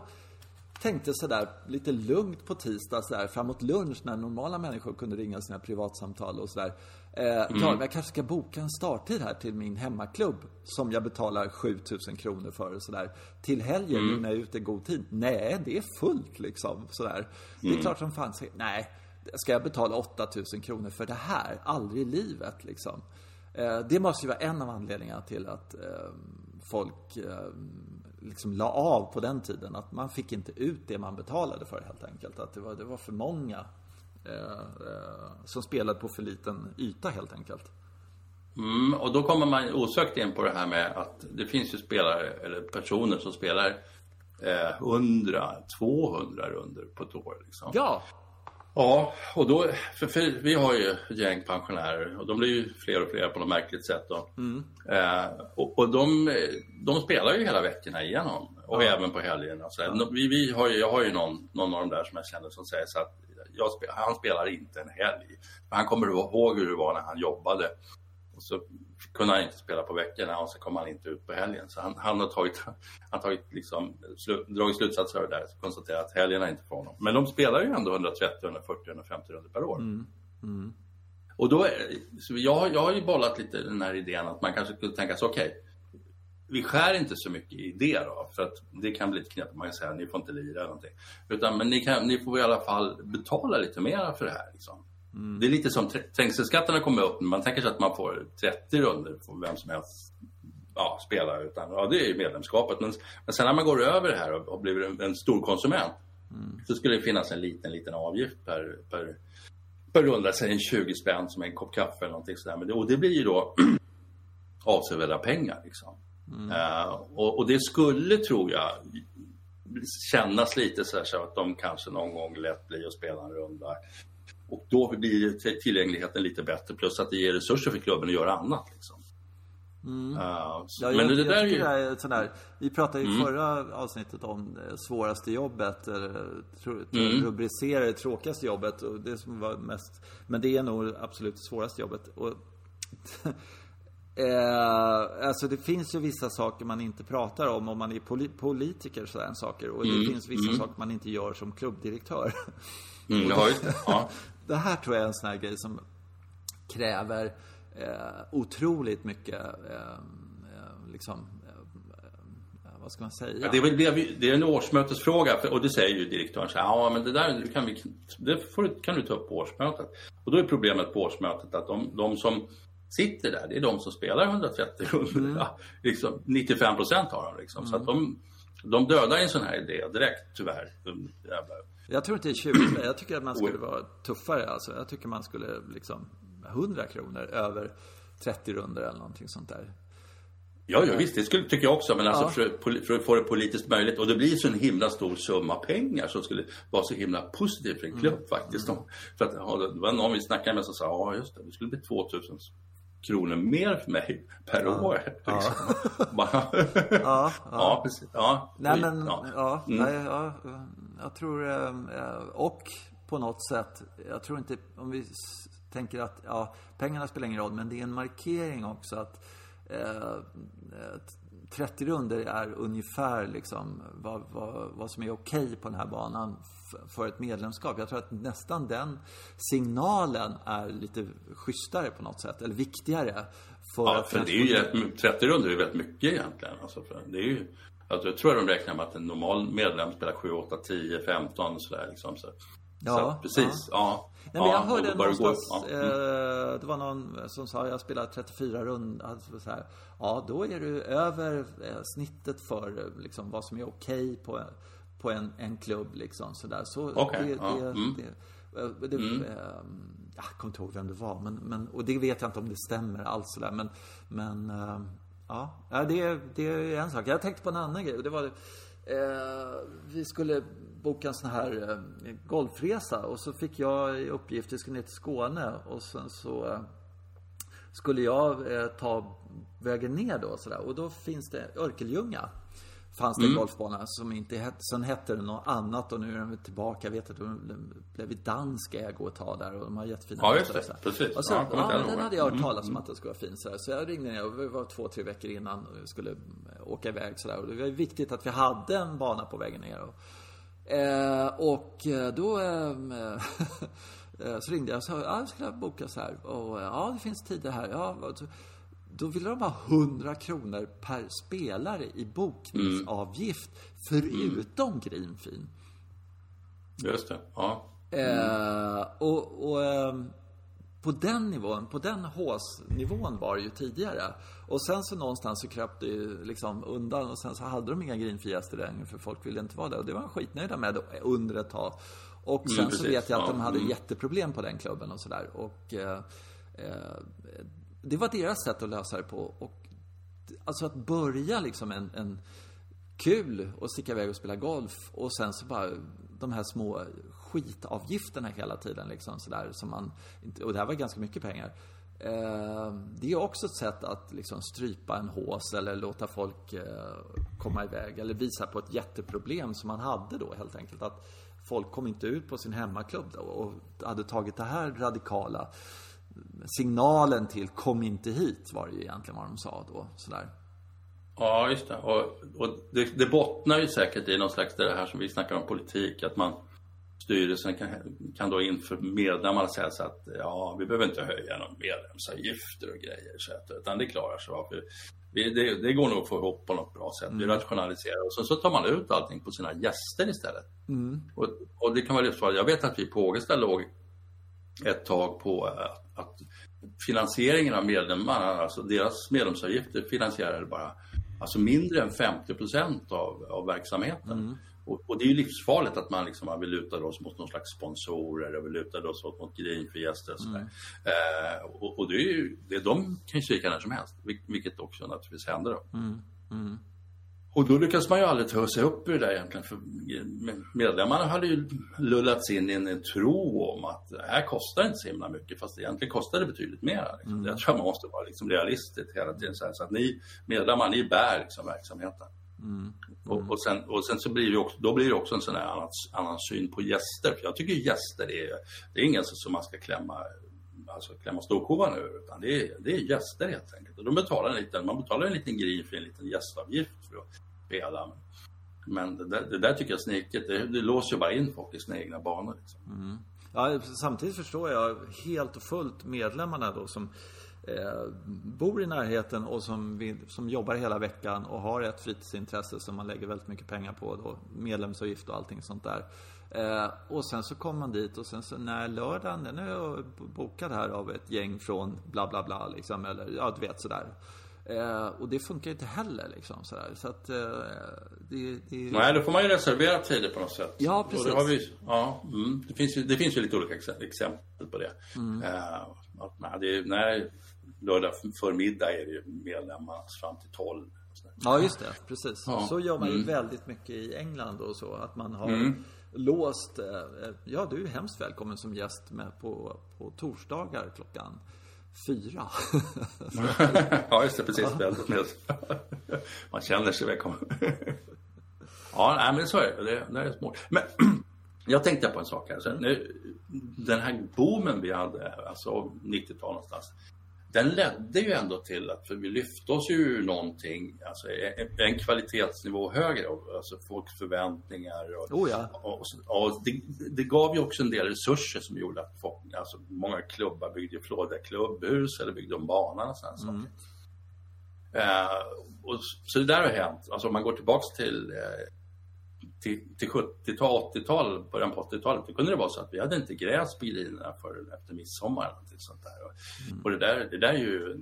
tänkte sådär lite lugnt på tisdag sådär framåt lunch när normala människor kunde ringa sina privatsamtal och sådär. Eh, Ja, men jag kanske ska boka en starttid här till min hemmaklubb som jag betalar 7000 kronor för och sådär. Till helgen nu när jag är ute i god tid. Nej, det är fullt liksom sådär. Det är klart som fan nej, ska jag betala 8000 kronor för det här? Aldrig i livet liksom. Eh, Det måste ju vara en av anledningarna till att eh, folk eh, liksom la av på den tiden. Att man fick inte ut det man betalade för helt enkelt. Att det var, det var för många eh, eh, som spelade på för liten yta helt enkelt. Mm, och då kommer man osökt in på det här med att det finns ju spelare eller personer som spelar eh, 100, 200 runder på ett år. Liksom. Ja, Ja, och då, för, för vi har ju gäng pensionärer och de blir ju fler och fler på något märkligt sätt då. Eh, och och de, de spelar ju hela veckorna igenom och även på helgerna. Så här. vi, vi har ju, jag har ju någon, någon av de där som jag känner som säger så att jag han spelar inte en helg. Men han kommer ihåg hur det var när han jobbade. Och så kunde han inte spela på veckorna och så kom han inte ut på helgen. Så han, han har tagit, <laughs> han tagit liksom, slu, dragit slutsatser av det där och konstaterat att helgerna är inte för honom. Men de spelar ju ändå 130, 140, 150 runder per år. Och då, är, så jag, har- jag har ju bollat lite den här idén att man kanske skulle tänka sig, okej, vi skär inte så mycket i det då, för att det kan bli lite knepigt. Man kan säga ni får inte lira eller någonting. Utan, men ni, kan, ni får i alla fall betala lite mer för det här. Liksom. Det är lite som trä- trängselskatterna kommer upp. Man tänker sig att man får 30 runder för vem som helst ja, spela. Utan, ja, det är ju medlemskapet. Men, men sen när man går över det här och, och blir en, en stor konsument så skulle det finnas en liten, liten avgift per, per, per runda. Säg en 20 spänn som en kopp kaffe eller någonting sådär. Men det, och det blir ju då <clears throat> avsevärda pengar. Liksom. Eh, och, och det skulle, tror jag, kännas lite så, här, så att de kanske någon gång lätt blir att spela en runda. Och då blir tillgängligheten lite bättre plus att det ger resurser för klubben att göra annat. Liksom. Mm. Uh, ja, men jag, det där jag är ju... det är sån där, Vi pratade i mm. förra avsnittet om det svåraste jobbet. Eller, tro, mm. rubricera det tråkigaste jobbet. Och det som var mest, men det är nog absolut det svåraste jobbet. Och, <laughs> eh, alltså det finns ju vissa saker man inte pratar om om man är poli politiker. Sådär saker. Och det mm. finns vissa mm. saker man inte gör som klubbdirektör. Mm, ja, ja. <laughs> det här tror jag är en sån här grej som kräver eh, otroligt mycket eh, eh liksom, eh, vad ska man säga? Ja, det, är det är en årsmötesfråga och det säger ju direktören så här, ja men det där kan, vi, det får, kan du ta upp på årsmötet. Och då är problemet på årsmötet att de, de som sitter där, det är de som spelar 130 rundor. Mm. Ja, liksom, 95 procent har de liksom. Mm. Så att de, de dödar en sån här idé direkt tyvärr. Jag tror inte det är 20 <clears throat> Jag tycker att man skulle vara tuffare. Alltså, jag tycker man skulle liksom 100 kronor över 30 runder eller någonting sånt där. Ja, ja visst, det skulle, tycker jag också. Men alltså ja. för, för, att få det politiskt möjligt. Och det blir så en himla stor summa pengar som skulle vara så himla positivt för en klubb mm. faktiskt. Mm. För att, ja, det var någon vi snackade med som sa, ja just det, det skulle bli 2000 kronor mer för mig per ja. år. Liksom. <laughs> Ja. ja, ja. precis. Ja. Nej, men, ja. Mm. Nej, ja, jag tror, eh, och på något sätt, jag tror inte, om vi tänker att ja, pengarna spelar ingen roll, men det är en markering också att eh, 30 runder är ungefär liksom vad, vad, vad som är okej okay på den här banan för ett medlemskap. Jag tror att nästan den signalen är lite schysstare på något sätt, eller viktigare. För ja, för det är ju rätt, 30 runder är väldigt mycket egentligen. Alltså det är ju, alltså jag tror att de räknar med att en normal medlem spelar 7, 8, 10, 15 sådär liksom. Så. Ja, så, precis. Ja. ja. Nej, men jag hörde någonstans, ja. mm. eh, det var någon som sa jag spelar 34 rundor. Alltså, så här, ja, då är du över eh, snittet för liksom, vad som är okej okay på, på en, en klubb. Liksom, så där. Så okay. det, ja. det, mm. det, det mm. eh, jag kommer inte ihåg vem det var. Men, men, och det vet jag inte om det stämmer alls. Så där. Men, men eh, ja, det, det är en sak. Jag tänkte på en annan grej. Och det var, eh, vi skulle boka en sån här eh, golfresa och så fick jag i uppgift, vi skulle ner till Skåne och sen så eh, skulle jag ta vägen ner då sådär och då finns det Örkelljunga fanns det en mm. golfbana som inte hette, sen hette den något annat och nu är den tillbaka. Jag vet att den blev i dansk ägo ett tag där och de har jättefina Ja, just det. Precis. Och så, ja, ja, den hade jag hört mm. talas om mm. att den skulle vara fin sådär. Så jag ringde ner, och det var två, tre veckor innan och skulle åka iväg sådär. Och det var viktigt att vi hade en bana på vägen ner. Och, Eh, och eh, då ehm, <laughs> eh, så ringde jag och sa, ja, jag skulle boka så här. Och ja, det finns tider här. Ja, då ville de ha 100 kronor per spelare i bokningsavgift. Mm. Förutom mm. Greenfin. Just det, ja. Mm. Eh, och, och ehm, på den nivån, på den håsnivån var det ju tidigare. Och sen så någonstans så kröp det ju liksom undan och sen så hade de inga grinfriaster längre för folk ville inte vara där. Och det var de skitnöjda med under ett tag. Och mm, sen mm, så vet jag att de hade mm. jätteproblem på den klubben och sådär. Och eh, eh, det var deras sätt att lösa det på. Och alltså att börja liksom en, en kul och sticka iväg och spela golf och sen så bara de här små skitavgifterna hela tiden liksom sådär som man och det här var ganska mycket pengar. Eh, det är också ett sätt att liksom strypa en hås eller låta folk eh, komma iväg eller visa på ett jätteproblem som man hade då helt enkelt. Att folk kom inte ut på sin hemmaklubb då och hade tagit det här radikala signalen till kom inte hit var det ju egentligen vad de sa då. Sådär. Ja, just det. Och, och det, det bottnar ju säkert i någon slags det här som vi snackar om politik, att man styrelsen kan, kan då inför medlemmarna säga så att ja, vi behöver inte höja någon medlemsavgifter och grejer så att, utan det klarar sig. Varför? Vi, det, det, går nog att få ihop på något bra sätt. Vi mm. rationaliserar och så, så tar man ut allting på sina gäster istället. Mm. Och, och, det kan vara livsfarligt. Jag vet att vi på Ågesta låg ett tag på att, att finansieringen av medlemmarna, alltså deras medlemsavgifter finansierade bara alltså mindre än 50 procent av, av verksamheten. Mm. Och, och, det är ju livsfarligt att man, liksom, man vill luta oss mot någon slags sponsorer och vill luta oss mot grinfriaster och sådär. Mm. Eh, och, och, det är ju, det, de kan ju svika när som helst, vilket också naturligtvis händer då. Mm. Och då lyckas man ju aldrig ta sig upp ur det där egentligen. För medlemmarna hade ju lullats in i en tro om att det här kostar inte så himla mycket. Fast egentligen kostar det betydligt mer. Liksom. Mm. Jag tror man måste vara liksom realistisk hela tiden. Så, att ni medlemmar, ni bär liksom verksamheten. Mm. Mm. Och, och, sen, och sen så blir det också, då blir det också en sån annan, annan syn på gäster. För jag tycker gäster är, det är ingen som man ska klämma alltså klämma storkovan ur, utan det är, det är gäster helt enkelt. Och de betalar en liten, man betalar en liten grej för en liten gästavgift för att spela. Men det där, det där tycker jag är sniket. Det, det låser ju bara in folk i sina egna banor. Liksom. Mm. Ja, samtidigt förstår jag helt och fullt medlemmarna då som eh, bor i närheten och som, vill, som jobbar hela veckan och har ett fritidsintresse som man lägger väldigt mycket pengar på. Då, medlemsavgift och allting sånt där. Eh, och sen så kommer man dit och sen så när lördagen, den är jag bokad här av ett gäng från bla bla bla liksom. Eller ja, du vet sådär. Eh, och det funkar inte heller liksom sådär. Så att eh, det, det... Nej, då får man ju reservera tider på något sätt. Ja, precis. Och det, vi, ja, mm, det, finns ju, det finns ju lite olika exempel på det. Mm. Eh, att, nej, det är, nej, lördag förmiddag är det ju medlemmar fram till 12. Ja, just det. Precis. Ja. Så gör man ju mm. väldigt mycket i England och så. Att man har mm. låst. Eh, ja, du är hemskt välkommen som gäst med på, på torsdagar klockan fyra. <laughs> ja, just det. Precis. <laughs> Man känner sig välkommen. ja, nej, men så är det. Det, det är smart. Men <clears throat> jag tänkte på en sak här. Så nu, den här boomen vi hade, alltså 90-tal någonstans den ledde ju ändå till att för vi lyfte oss ju någonting, alltså en, kvalitetsnivå högre, alltså folks förväntningar. Och, oh ja. och, och det, det, gav ju också en del resurser som gjorde att folk, alltså många klubbar byggde flådiga klubbhus eller byggde om banan och sådana mm. saker. Uh, och, så det där har hänt. Alltså om man går tillbaks till uh, till, till 70-tal, 80-tal, början på 80-talet, då kunde det vara så att vi hade inte gräs på grinerna förrän efter midsommar. Eller sånt där. Mm. Och det där, det där är ju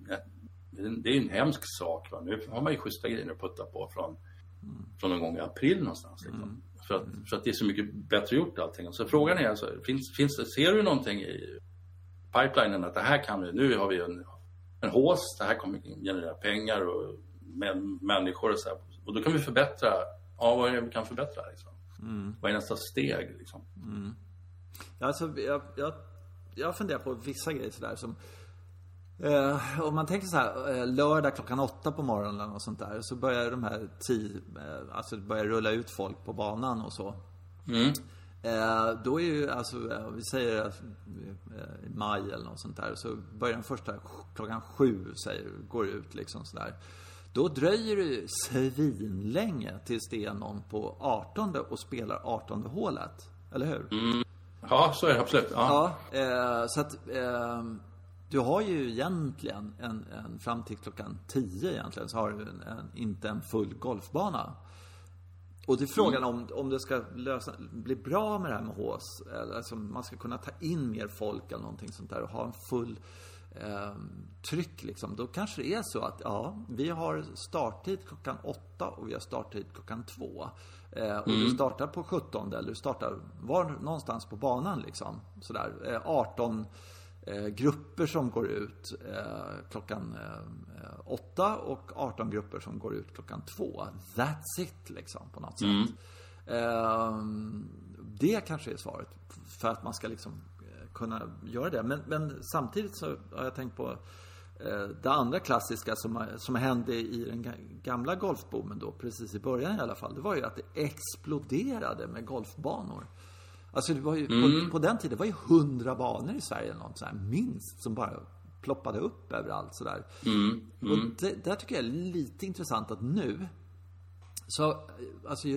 det är en hemsk sak. Va? Nu har man ju schyssta griner att putta på från, mm. från någon gång i april någonstans. Liksom. Mm. För, att, för att det är så mycket bättre gjort allting. Så frågan är alltså, finns, finns det, ser du någonting i pipelinen att det här kan vi, nu har vi en, en hås, det här kommer generera pengar och med, människor och så här. Och då kan vi förbättra ja, vad är det vi kan förbättra? Liksom? Mm. Vad är nästa steg? Liksom? Mm. Alltså, jag, jag, jag funderar på vissa grejer sådär som eh, om man tänker så här, eh, lördag klockan åtta på morgonen och sånt där så börjar de här tio, eh, alltså börjar rulla ut folk på banan och så. Mm. Eh, då är ju alltså, eh, vi säger att eh, i maj eller något sånt där så börjar den första klockan sju säger, går ut liksom sådär. Då dröjer det svinlänge tills det är någon på 18 och spelar 18 hålet. Eller hur? Mm. Ja, så är det absolut. Ja, ja eh, så att eh, du har ju egentligen en, en, fram till klockan 10 egentligen så har du en, en, inte en full golfbana. Och det är frågan mm. om, om det ska lösa, bli bra med det här med hås. Alltså man ska kunna ta in mer folk eller någonting sånt där och ha en full eh, tryck liksom, då kanske det är så att ja, vi har starttid klockan åtta och vi har starttid klockan två. Eh, och mm. du startar på 17 eller du startar var någonstans på banan liksom. Sådär. Eh, 18 eh, grupper som går ut eh, klockan eh, åtta och 18 grupper som går ut klockan två. That's it liksom på något mm. sätt. Ehm, det kanske är svaret. För att man ska liksom kunna göra det. Men, men samtidigt så har jag tänkt på eh, det andra klassiska som, som hände i den gamla golfboomen då, precis i början i alla fall. Det var ju att det exploderade med golfbanor. Alltså det var ju, mm. på, på, den tiden, det var ju hundra banor i Sverige eller något så här, minst, som bara ploppade upp överallt sådär. Mm. Mm. Och det, det tycker jag är lite intressant att nu, så, alltså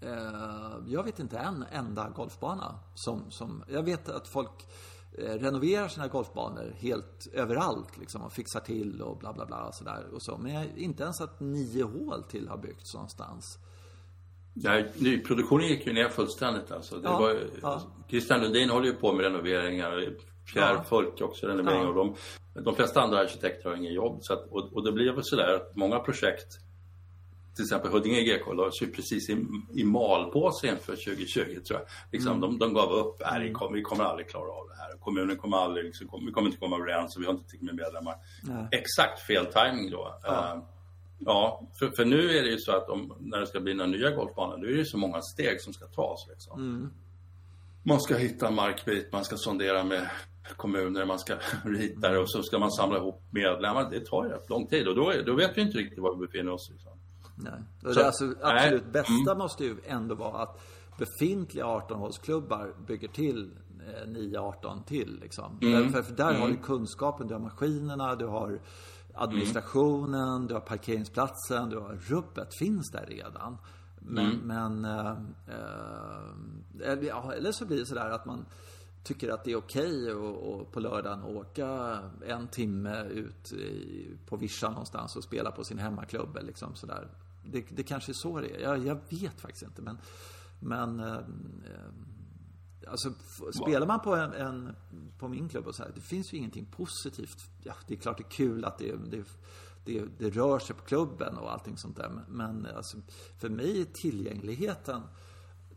Eh, jag vet inte en enda golfbana som, som jag vet att folk eh, renoverar sina golfbanor helt överallt liksom och fixar till och bla bla bla och sådär och så. Men jag, inte ens att nio hål till har byggts någonstans. Nej, nyproduktionen gick ju ner fullständigt alltså. Det ja, var, ja. Christian Lundin håller ju på med renoveringar. Pierre ja. Folk också renoveringar. Ja. Och de, de flesta andra arkitekter har ingen jobb. Så att, och, och det blir väl sådär att många projekt till exempel Huddinge GK la sig precis i, i malpåse inför 2020 tror jag. Liksom, mm. de, de gav upp, nej vi kommer, vi kommer aldrig klara av det här. Kommunen kommer aldrig, liksom, vi kommer inte komma överens och vi har inte tillräckligt med medlemmar. Nej. Exakt fel timing då. Ja. Uh, Ja, för, för nu är det ju så att om, när det ska bli några nya golfbanor, då är det så många steg som ska tas. Liksom. Mm. Man ska hitta en markbit, man ska sondera med kommuner, man ska <laughs> rita det och så ska man samla ihop medlemmar. Det tar ju rätt lång tid och då, är, då vet vi inte riktigt var vi befinner oss. Liksom. Nej. Så- det alltså, absolut nej. bästa Mm. måste ju ändå vara att befintliga 18-hålsklubbar bygger till eh, 9-18 till. Liksom. Mm. För, för där har du kunskapen, du har maskinerna, du har administrationen, du har parkeringsplatsen, du har rubbet finns där redan. Men, Mm. men eh, eh, eller- så blir det sådär att man tycker att det är okej att och på lördagen åka en timme ut i, på vischan någonstans och spela på sin hemmaklubb. Liksom sådär. Det, det kanske är så det är. Jag, jag vet faktiskt inte. Men, men eh, eh, alltså, spelar man på, en, en, på min klubb och så här, det finns ju ingenting positivt. Ja, det är klart det är kul att det, det, det, det rör sig på klubben och allting sånt där. Men, alltså, för mig är tillgängligheten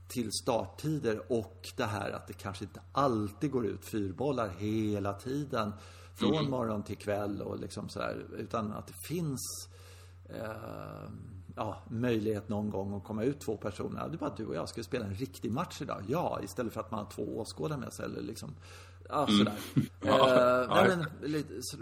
till starttider och det här att det kanske inte alltid går ut fyrbollar hela tiden från morgon till kväll och liksom sådär utan att det finns eh, ja, möjlighet någon gång att komma ut två personer. Ja, Det är bara du och jag ska spela en riktig match idag. Ja, istället för att man har två åskådare med sig eller liksom ja, sådär. <laughs> Ja, Eh, ja, nej, men, lite, så,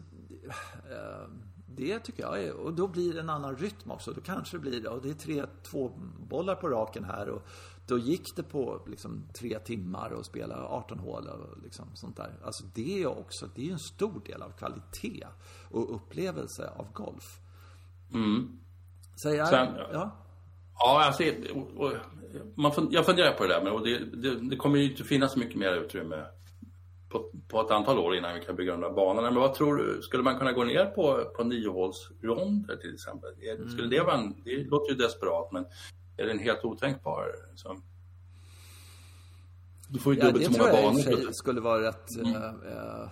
eh, det tycker jag är, och då blir det en annan rytm också. Då kanske det blir, ja, det är tre, två bollar på raken här och då gick det på liksom tre timmar och spela 18 hål och liksom sånt där. Alltså det är också, det är en stor del av kvalitet och upplevelse av golf. Så jag, Sen- ja. Ja, alltså, och, och, man, fun- jag funderar på det där, men och det, det, det kommer ju inte finnas mycket mer utrymme på, på ett antal år innan vi kan bygga de där banorna. Men vad tror du, skulle man kunna gå ner på, på niohålsronder till exempel? Är- Skulle det vara en, det låter ju desperat, men är den helt otänkbar? Liksom? Du får ju Ja, dubbelt det så tror många jag banor. för sig skulle vara rätt... Mm. eh,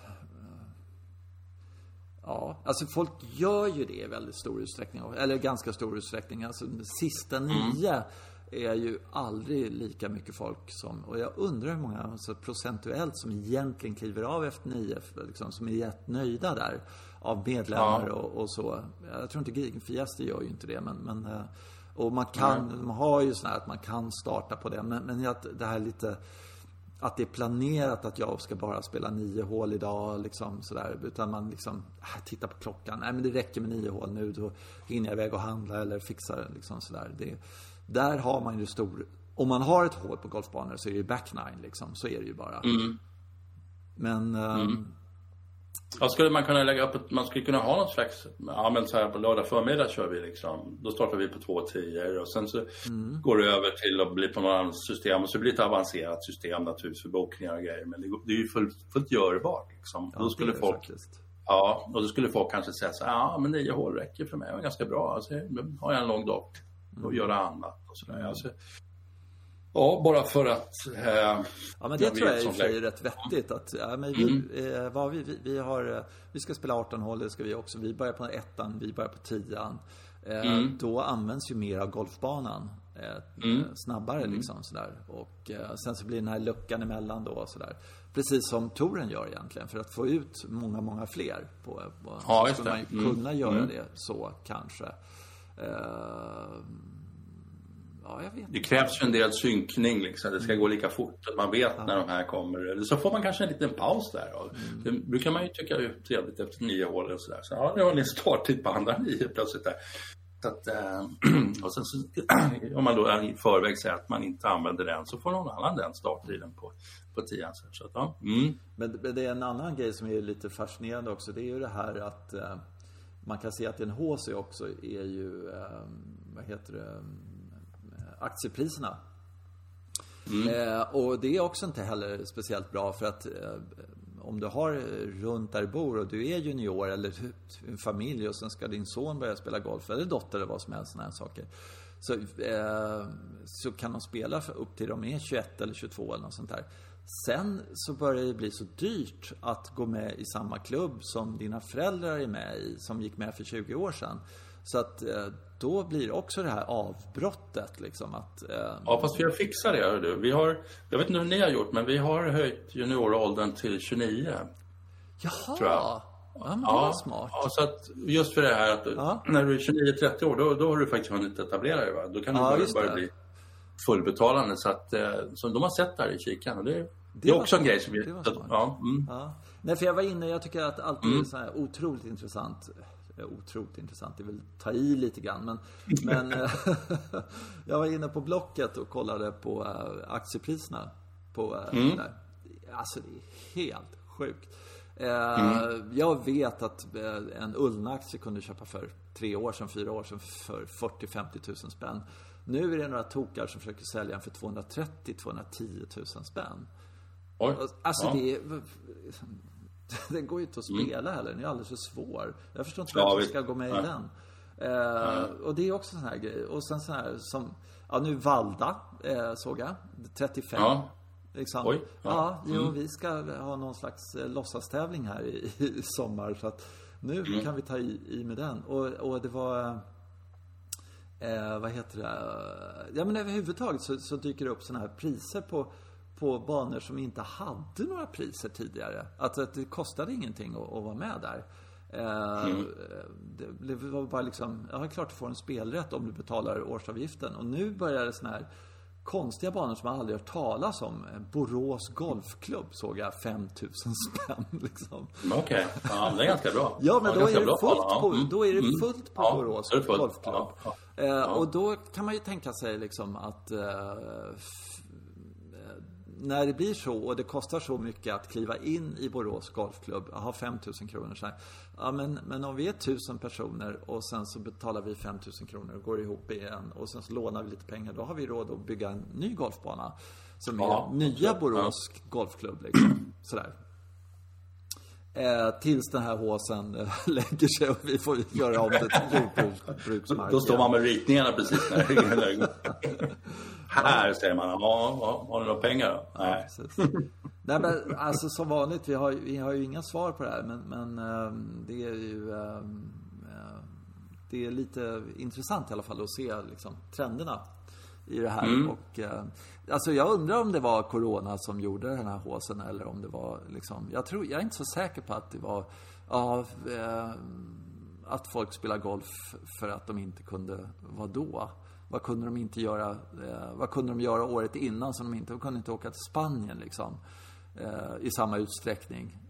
ja, alltså folk gör ju det i väldigt stor utsträckning. Eller ganska stor utsträckning. Alltså de sista Mm. nio är ju aldrig lika mycket folk som... Och jag undrar hur många alltså, procentuellt som egentligen kliver av efter nio, liksom, som är jättenöjda där. Av medlemmar Ja. och, och så. Jag tror inte Gigenfiaster gör ju inte det, men... men eh, och man kan, de har ju sån här att man kan starta på det. Men, men det här lite att det är planerat att jag ska bara spela nio hål idag liksom sådär. Utan man liksom, äh, tittar på klockan. Nej men det räcker med nio hål nu. Då hinner jag iväg och handla eller fixa liksom sådär. Det, där har man ju stor, om man har ett hål på golfbanor så är det ju back nine liksom. Så är det ju bara. Men, ehm, Ja, skulle man kunna lägga upp ett, man skulle kunna ha någon slags, ja men så här på lördag förmiddag kör vi liksom, då startar vi på två tior och sen så går det över till att bli på något annat system. Och så blir det ett avancerat system naturligtvis för bokningar och grejer. Men det, det är ju fullt, fullt görbart liksom. ja, då skulle det folk, faktiskt. ja, och då skulle folk kanske säga så här, ja men nio hål räcker för mig, det är ganska bra, alltså, har jag en lång dag och göra annat. Och sådär. Alltså, ja, bara för att eh, Ja men det jag tror jag i och för sig är rätt vettigt att, ja, men vi, eh, vad vi, vi, vi har, eh, vi ska spela 18 hål, det ska vi också. Vi börjar på ettan, vi börjar på tian. Eh, Då används ju mer av golfbanan. Eh, eh, snabbare liksom sådär. Och eh, sen så blir den här luckan emellan då sådär. Precis som touren gör egentligen. För att få ut många, många fler på, på Ja, så skulle man ju Mm. kunna göra det så kanske. Ja, jag vet Det krävs ju en del synkning, liksom. det ska gå lika fort. Att man vet när de här kommer. Eller så får man kanske en liten paus där. Och Det brukar man ju tycka är trevligt efter nio hål och sådär. Så ja, nu har ni starttid på andra nio plötsligt där. Så att, eh, <clears throat> och sen så, <clears throat> om man då i förväg säger att man inte använder den så får någon annan den starttiden på, på tian. Så, så att, ja. mm. Men men det är en annan grej som är lite fascinerande också. Det är ju det här att eh, man kan se att en HC också är ju, eh, vad heter det, aktiepriserna. Eh, och det är också inte heller speciellt bra för att eh, om du har runt där du bor och du är junior eller en familj och sen ska din son börja spela golf eller dotter eller vad som helst såna här saker. Så, eh, så kan de spela upp till de är 21 eller 22 eller något sånt där. Sen så börjar det bli så dyrt att gå med i samma klubb som dina föräldrar är med i, som gick med för 20 år sedan. Så att eh, då blir det också det här avbrottet liksom att... Eh, Ja, fast vi har fixat det. hör Du. Vi har, jag vet inte hur ni har gjort, men vi har höjt junioråldern till 29. jaha! tror jag. Ja, men det var smart. Ja, så att just för det här att Ja. när du är 29-30 år, då, då har du faktiskt hunnit etablera dig. Va? Då kan du Ja, börja, börja det. bli fullbetalande. Så, att, eh, så de har sett där i kikaren. Och det, det, Det är också en smart. grej som vi... Det var att- smart. ja, mm. Ja. Nej, för jag var inne, jag tycker att alltid Mm. är så här otroligt intressant. Otroligt intressant, det väl ta i lite grann. Men, <laughs> men eh, <laughs> jag var inne på Blocket och kollade på eh, aktiepriserna. På, eh, Mm. där. Alltså det är helt sjukt. Eh, Jag vet att en Ullna-aktie kunde köpa för tre år sedan, fyra år sedan för 40-50 tusen spänn. Nu är det några tokar som försöker sälja den för 230-210 tusen spänn. Oj. Alltså ja. det är... <laughs> Den går ju inte att spela heller, den är alldeles för svår. Jag förstår inte Ja, varför visst. ska gå med i Nej. den. Eh, och det är också sån här grej. Och sen sån här som, ja nu Valda eh, såg jag, 35. Ja. Liksom. Oj, Ja, ja. Mm. jo, vi ska ha någon slags eh, låtsastävling här i, <laughs> i sommar. Så att nu Mm. kan vi ta i, i med den. Och, och det var... Eh, vad heter det? Ja men överhuvudtaget så, så dyker det upp såna här priser på, på banor som inte hade några priser tidigare. Att, att det kostade ingenting att, att vara med där. Eh, det, det var bara liksom, ja det är klart du får en spelrätt om du betalar årsavgiften. Och nu börjar det såna här konstiga banor som man aldrig hört talas om. Eh, Borås Golfklubb såg jag 5000 <laughs> spänn liksom. Men Okej, ja, men det är ganska bra. <laughs> Ja, men då, ganska är det bra fullt ja. på, Mm. då är det Mm. fullt på Ja, Borås då fullt. Golfklubb. Ja, ja. Eh, Och då kan man ju tänka sig liksom att eh, eh, när det blir så och det kostar så mycket att kliva in i Borås Golfklubb, ha 5000 kronor så här. Ja, men, men om vi är 1000 personer och sen så betalar vi 5000 kronor och går ihop igen och sen så lånar vi lite pengar, då har vi råd att bygga en ny golfbana. Som är Ja, nya. Borås Golfklubb liksom. Sådär. Eh, tills den här håsen eh, <laughs> lägger sig och vi får göra om det till jordbruksmark. Då står man med ritningarna precis när <laughs> <laughs> Här säger man, ja, ja, har ni några pengar då? Nej. Precis. Nej men alltså som vanligt, vi har, vi har ju inga svar på det här men, men ehm, det är ju ehm, eh, Det är lite intressant i alla fall att se liksom, trenderna i det här. Och, eh, alltså jag undrar om det var Corona som gjorde den här håsen eller om det var liksom, jag tror, jag är inte så säker på att det var, ja, att folk spelar golf för att de inte kunde, vad då? Vad kunde de inte göra, eh, vad kunde de göra året innan som de inte, de kunde inte åka till Spanien liksom. Eh, I samma utsträckning.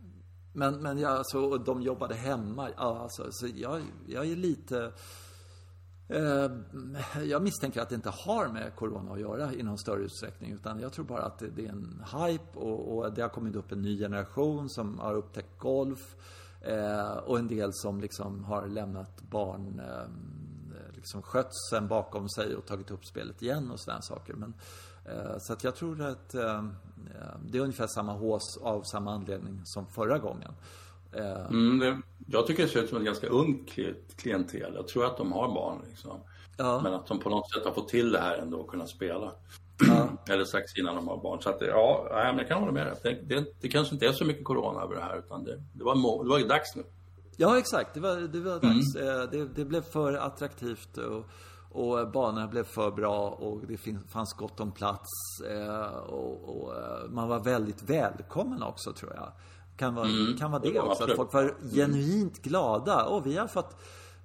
Men, men jag, alltså, och de jobbade hemma. Alltså, så jag, jag är lite... Eh, jag misstänker att det inte har med Corona att göra i någon större utsträckning. Utan jag tror bara att det, det är en hype och, och det har kommit upp en ny generation som har upptäckt golf. Eh, och en del som liksom har lämnat barn eh, liksom skötseln bakom sig och tagit upp spelet igen och sådana saker. Men, eh, så att jag tror att eh, det är ungefär samma hås av samma anledning som förra gången. Eh, Mm, det, jag tycker det ser ut som ett ganska ungt kli- klientel. Jag tror att de har barn liksom. Ja. Men att de på något sätt har fått till det här ändå och kunna spela. Ja. <clears throat> Eller strax innan de har barn. Så att det, ja, jag kan hålla med dig. Det, det, det kanske inte är så mycket corona över det här utan det, det, var, må, det var dags nu. Ja, exakt. Det var, det var dags. Eh, Det, det blev för attraktivt och, och banorna blev för bra och det fanns gott om plats. eh, Och, och eh, man var väldigt välkommen också, tror jag. Kan vara, kan vara det Det också. Att folk var genuint glada. Och vi har fått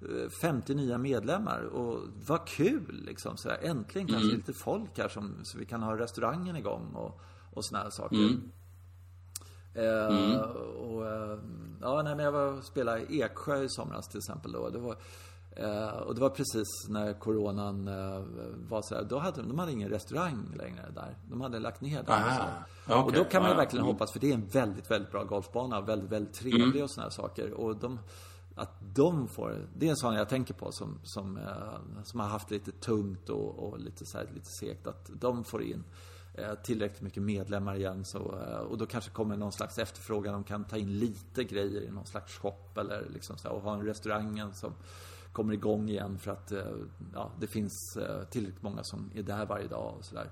eh, 50 nya medlemmar och vad kul liksom. Så där. Äntligen kanske lite folk här som, så vi kan ha restaurangen igång och, och såna här saker. Eh, och, eh, ja, nej, men jag var och spelade i Eksjö i somras till exempel. Då. Det var, eh, och det var precis när coronan eh, var så här, då hade de, de hade ingen restaurang längre där. De hade lagt ner den. Och, så. okej, och då kan man ju ja. verkligen Mm. hoppas, för det är en väldigt, väldigt bra golfbana. Väldigt, väldigt trevlig och såna här saker. Och de, att de får, det är en sån jag tänker på som, som, som har haft lite tungt och, och lite, så här, lite segt. Att de får in tillräckligt mycket medlemmar igen. Så, eh, och då kanske kommer någon slags efterfrågan. De kan ta in lite grejer i någon slags shop eller liksom så och ha en restaurangen som kommer igång igen för att eh, ja, det finns eh, tillräckligt många som är där varje dag och sådär.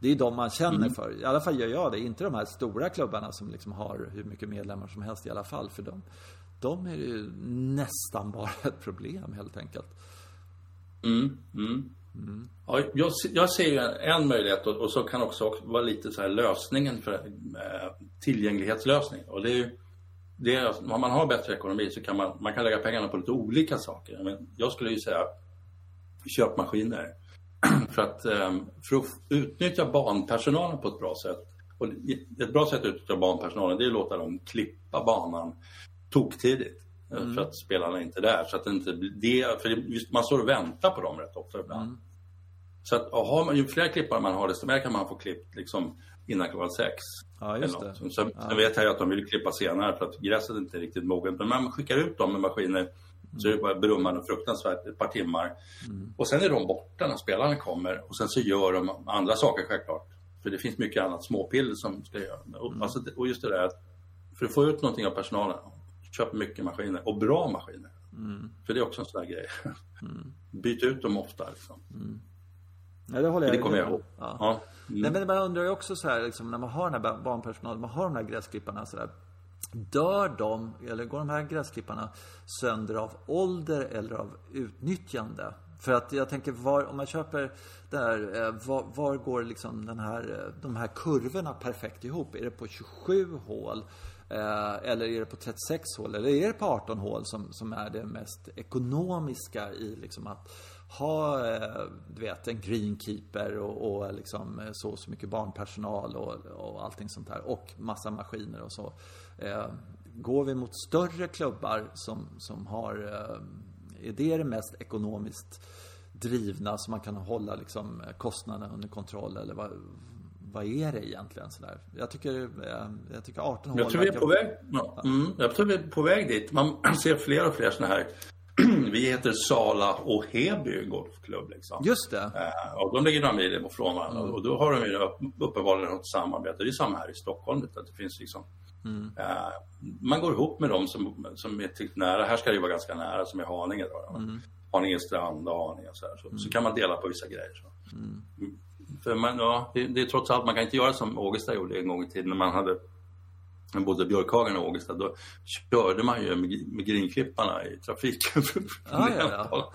Det är de man känner för. I alla fall gör jag det. Inte de här stora klubbarna som liksom har hur mycket medlemmar som helst i alla fall. För dem, de är ju nästan bara ett problem helt enkelt. Mm, mm. Ja, jag, jag ser ju en, en möjlighet och, och så kan också vara lite så här lösningen för eh, tillgänglighetslösning. Och det är ju det är, om man har bättre ekonomi så kan man, man kan lägga pengarna på lite olika saker. Men jag skulle ju säga köp maskiner. <clears throat> för, att, ehm, för att utnyttja banpersonalen på ett bra sätt. Och ett bra sätt att utnyttja banpersonalen det är att låta dem klippa banan toktidigt. Eh, mm. För att spelarna inte är där. Så att det inte det, för just, man står och väntar på dem rätt ofta ibland. Mm. Så att man, ju fler klippare man har desto mer kan man få klippt liksom, innan klockan sex. Ja, just det. Sen, sen ja. vet jag ju att de vill klippa senare för att gräset inte är riktigt moget. Men man skickar ut dem med maskiner mm. så är det bara brummande fruktansvärt ett par timmar. Mm. Och sen är de borta när spelarna kommer och sen så gör de andra saker självklart. För det finns mycket annat småpill som ska göra. Och, mm. alltså, och just det där att för att få ut någonting av personalen, köp mycket maskiner och bra maskiner. Mm. För det är också en sån där grej. Mm. Byt ut dem ofta. Liksom. Ja, det håller jag Det kommer jag ihåg. Ja. Ja. Mm. Nej, men man undrar ju också så här, liksom, när man har den här barnpersonalen, man har de här gräsklipparna så där. Dör de, eller går de här gräsklipparna sönder av ålder eller av utnyttjande? För att jag tänker, var, om man köper där, eh, var, var, går liksom den här, eh, de här kurvorna perfekt ihop? Är det på 27 hål? Eh, eller är det på 36 hål? Eller är det på 18 hål som, som är det mest ekonomiska i liksom att ha, eh, du vet, en greenkeeper och, och liksom eh, så så mycket barnpersonal och, och allting sånt där. Och massa maskiner och så. Eh, går vi mot större klubbar som, som har, är det det mest ekonomiskt drivna så man kan hålla liksom kostnaderna under kontroll eller vad, vad är det egentligen sådär? Jag tycker, jag tycker 18 hål Jag tror vi är på väg, mm, jag tror vi är på väg dit. Man <clears throat> ser fler och fler sådana här vi heter Sala och Heby Golfklubb. Liksom. Just det. Eh, och de ligger några mil ifrån varandra. Mm. Och då har de ju uppenbarligen ett samarbete. Det är samma här i Stockholm. Att det finns liksom, mm. eh, man går ihop med dem som, som är till nära. Här ska det ju vara ganska nära, som i Haninge. Då, mm. Haninge strand och Haninge. Så, så, mm. så, kan man dela på vissa grejer. Mm. För man, ja, det, det, är trots allt, man kan inte göra som Ågesta gjorde en gång i tiden när man hade både Björkhagen och Ågesta, då körde man ju med, grinklipparna i trafiken. <laughs> Ja, ja, ja.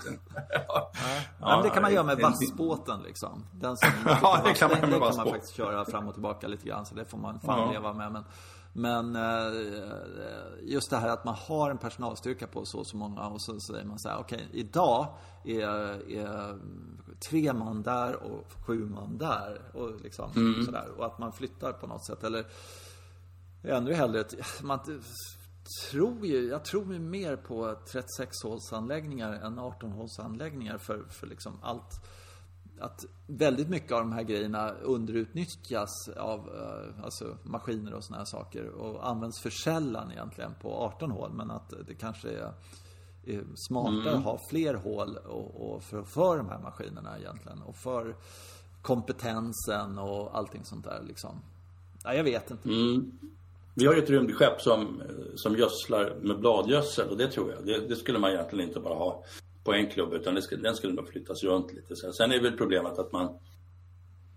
ja. ja. men det kan man göra med vassbåten liksom. Den som, <laughs> ja, det kan man med kan man faktiskt köra fram och tillbaka lite grann, så det får man fan ja. leva med. Men, men eh, just det här att man har en personalstyrka på så och så många och så säger man så här, okej, okay, idag är, är tre man där och sju man där. Och liksom mm. sådär. Och att man flyttar på något sätt. Eller ännu hellre, man tror ju, jag tror ju mer på 36-hålsanläggningar än 18-hålsanläggningar för, för liksom allt att väldigt mycket av de här grejerna underutnyttjas av eh, alltså maskiner och såna här saker och används för sällan egentligen på 18 hål men att det kanske är, är smartare mm. att ha fler hål och, och för, för de här maskinerna egentligen och för kompetensen och allting sånt där liksom. Ja, jag vet inte. Mm. Vi har ju ett rymdskepp som, som gödslar med bladgödsel och det tror jag. Det, det, skulle man egentligen inte bara ha på en klubb utan skulle, den skulle nog flyttas runt lite. Sen är väl problemet att man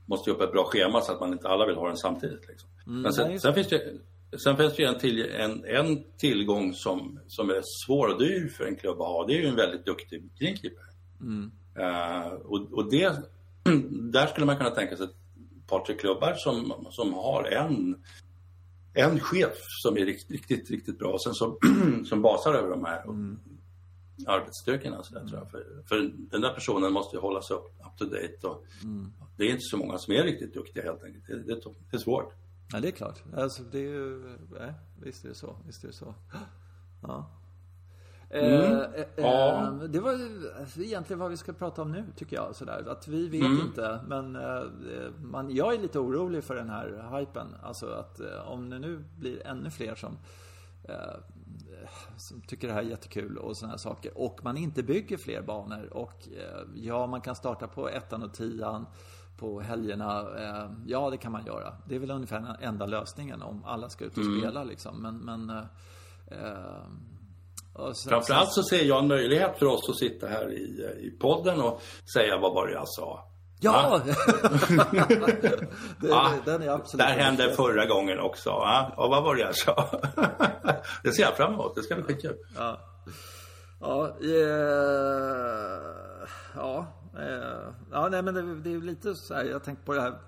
måste upp ett bra schema så att man inte alla vill ha den samtidigt. Liksom. Mm, Men sen, sen, finns det, sen finns det en, till, en, en tillgång som, som är svår och dyr för en klubb att ha. Det är ju en väldigt duktig greenkeeper. Mm. Uh, och, och det, <clears throat> där skulle man kunna tänka sig ett par, tre klubbar som, som har en en chef som är riktigt, riktigt, riktigt bra. Sen som, <clears throat> som basar över de här mm. arbetsstyrkorna. Så där, tror jag. För, för den där personen måste ju hållas upp, up to date. Och mm. Det är inte så många som är riktigt duktiga helt enkelt. Det, det, det är svårt. Ja, det är klart. Alltså, det är ju, nej, visst är det så. Visst är det så. Ja. Mm. Eh, eh, ja. Det var alltså, egentligen vad vi ska prata om nu, tycker jag. Sådär. Att vi vet mm. inte, men eh, man, jag är lite orolig för den här hypen. Alltså att om det nu blir ännu fler som, som tycker det här är jättekul och sådana här saker. Och man inte bygger fler banor. Och ja, man kan starta på ettan och tian på helgerna. Ja, det kan man göra. Det är väl ungefär den enda lösningen om alla ska ut och mm. spela liksom. Men, men Sen, Framförallt så ser jag en möjlighet för oss att sitta här i, i podden och säga vad var det jag sa. Ja! <laughs> <laughs> det, ja den är absolut där hände förra gången också. Ja, och vad var det jag sa? <laughs> det ser jag fram emot. Det ska bli skitkul. Ja. Ja, yeah. ja, eh, ja, nej men det, det är lite så här. Jag tänkte på det här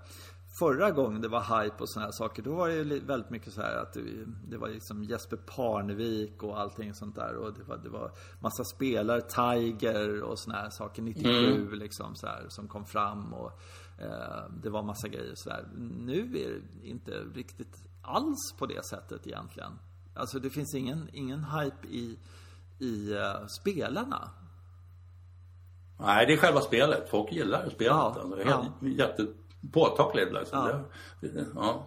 förra gången det var hype och såna här saker, då var det ju väldigt mycket så här att det, det var liksom Jesper Parnevik och allting sånt där. Och det var, det var massa spelare, Tiger och såna här saker, 97 mm. liksom så här, som kom fram. Och eh, det var massa grejer så där. Nu är det inte riktigt alls på det sättet egentligen. Alltså det finns ingen, ingen hype i, i uh, spelarna. Nej, det är själva spelet. Folk gillar spelet. Ja, alltså, det är ja. jättepåtagligt. Liksom. Ja. Ja.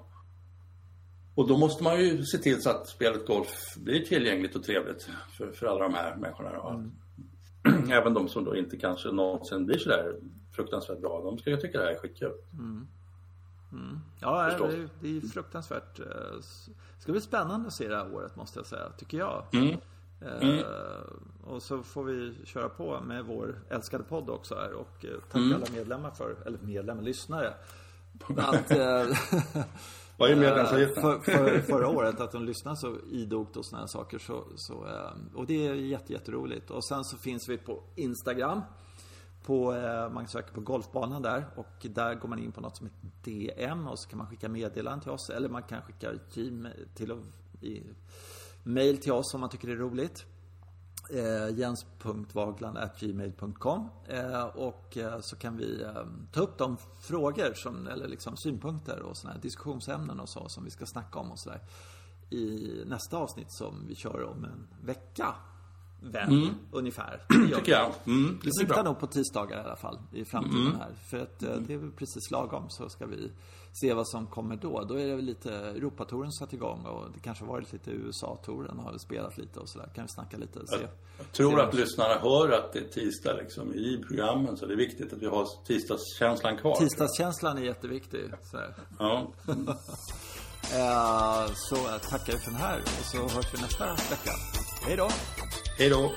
Och då måste man ju se till så att spelet golf blir tillgängligt och trevligt för, för alla de här människorna. Mm. <clears throat> Även de som då inte kanske någonsin blir sådär fruktansvärt bra. De ska ju tycka det här är skitkul. Mm. Mm. Ja, det, det är fruktansvärt. Det eh, ska bli spännande att se det här året måste jag säga, tycker jag. Mm. Mm. Uh, och så får vi köra på med vår älskade podd också här och uh, tacka mm. alla medlemmar för, eller medlemmar, lyssnare. <laughs> Att, uh, <laughs> Vad är medlemsavgiften? För, för, förra året, att de lyssnar så idogt och sådana saker. Så, så, och det är jätte, jätteroligt. Och sen så finns vi på Instagram på, eh, man söker på golfbanan där och där går man in på något som heter DM och så kan man skicka meddelanden till oss eller man kan skicka gmail till, i, mail till oss om man tycker det är roligt. Eh, jens.vagland.gmail.com eh, och eh, så kan vi eh, ta upp de frågor som, eller liksom synpunkter och sådana här diskussionsämnen och så som vi ska snacka om och sådär i nästa avsnitt som vi kör om en vecka vän, mm. ungefär. <clears throat> Tycker jag. Mm, vi siktar nog på tisdagar i alla fall i framtiden mm. här. För att eh, det är väl precis lagom så ska vi se vad som kommer då. Då är det väl lite Europatouren satt igång och det kanske varit lite USA-touren har spelat lite och sådär. Kan vi snacka lite. Se, jag, jag tror se att lyssnarna hör att det är tisdag liksom i programmen så det är viktigt att vi har tisdagskänslan kvar. Tisdagskänslan är jätteviktig. Så, ja. Eh, så tackar vi för den här och så hörs vi nästa vecka. Pero. Pero.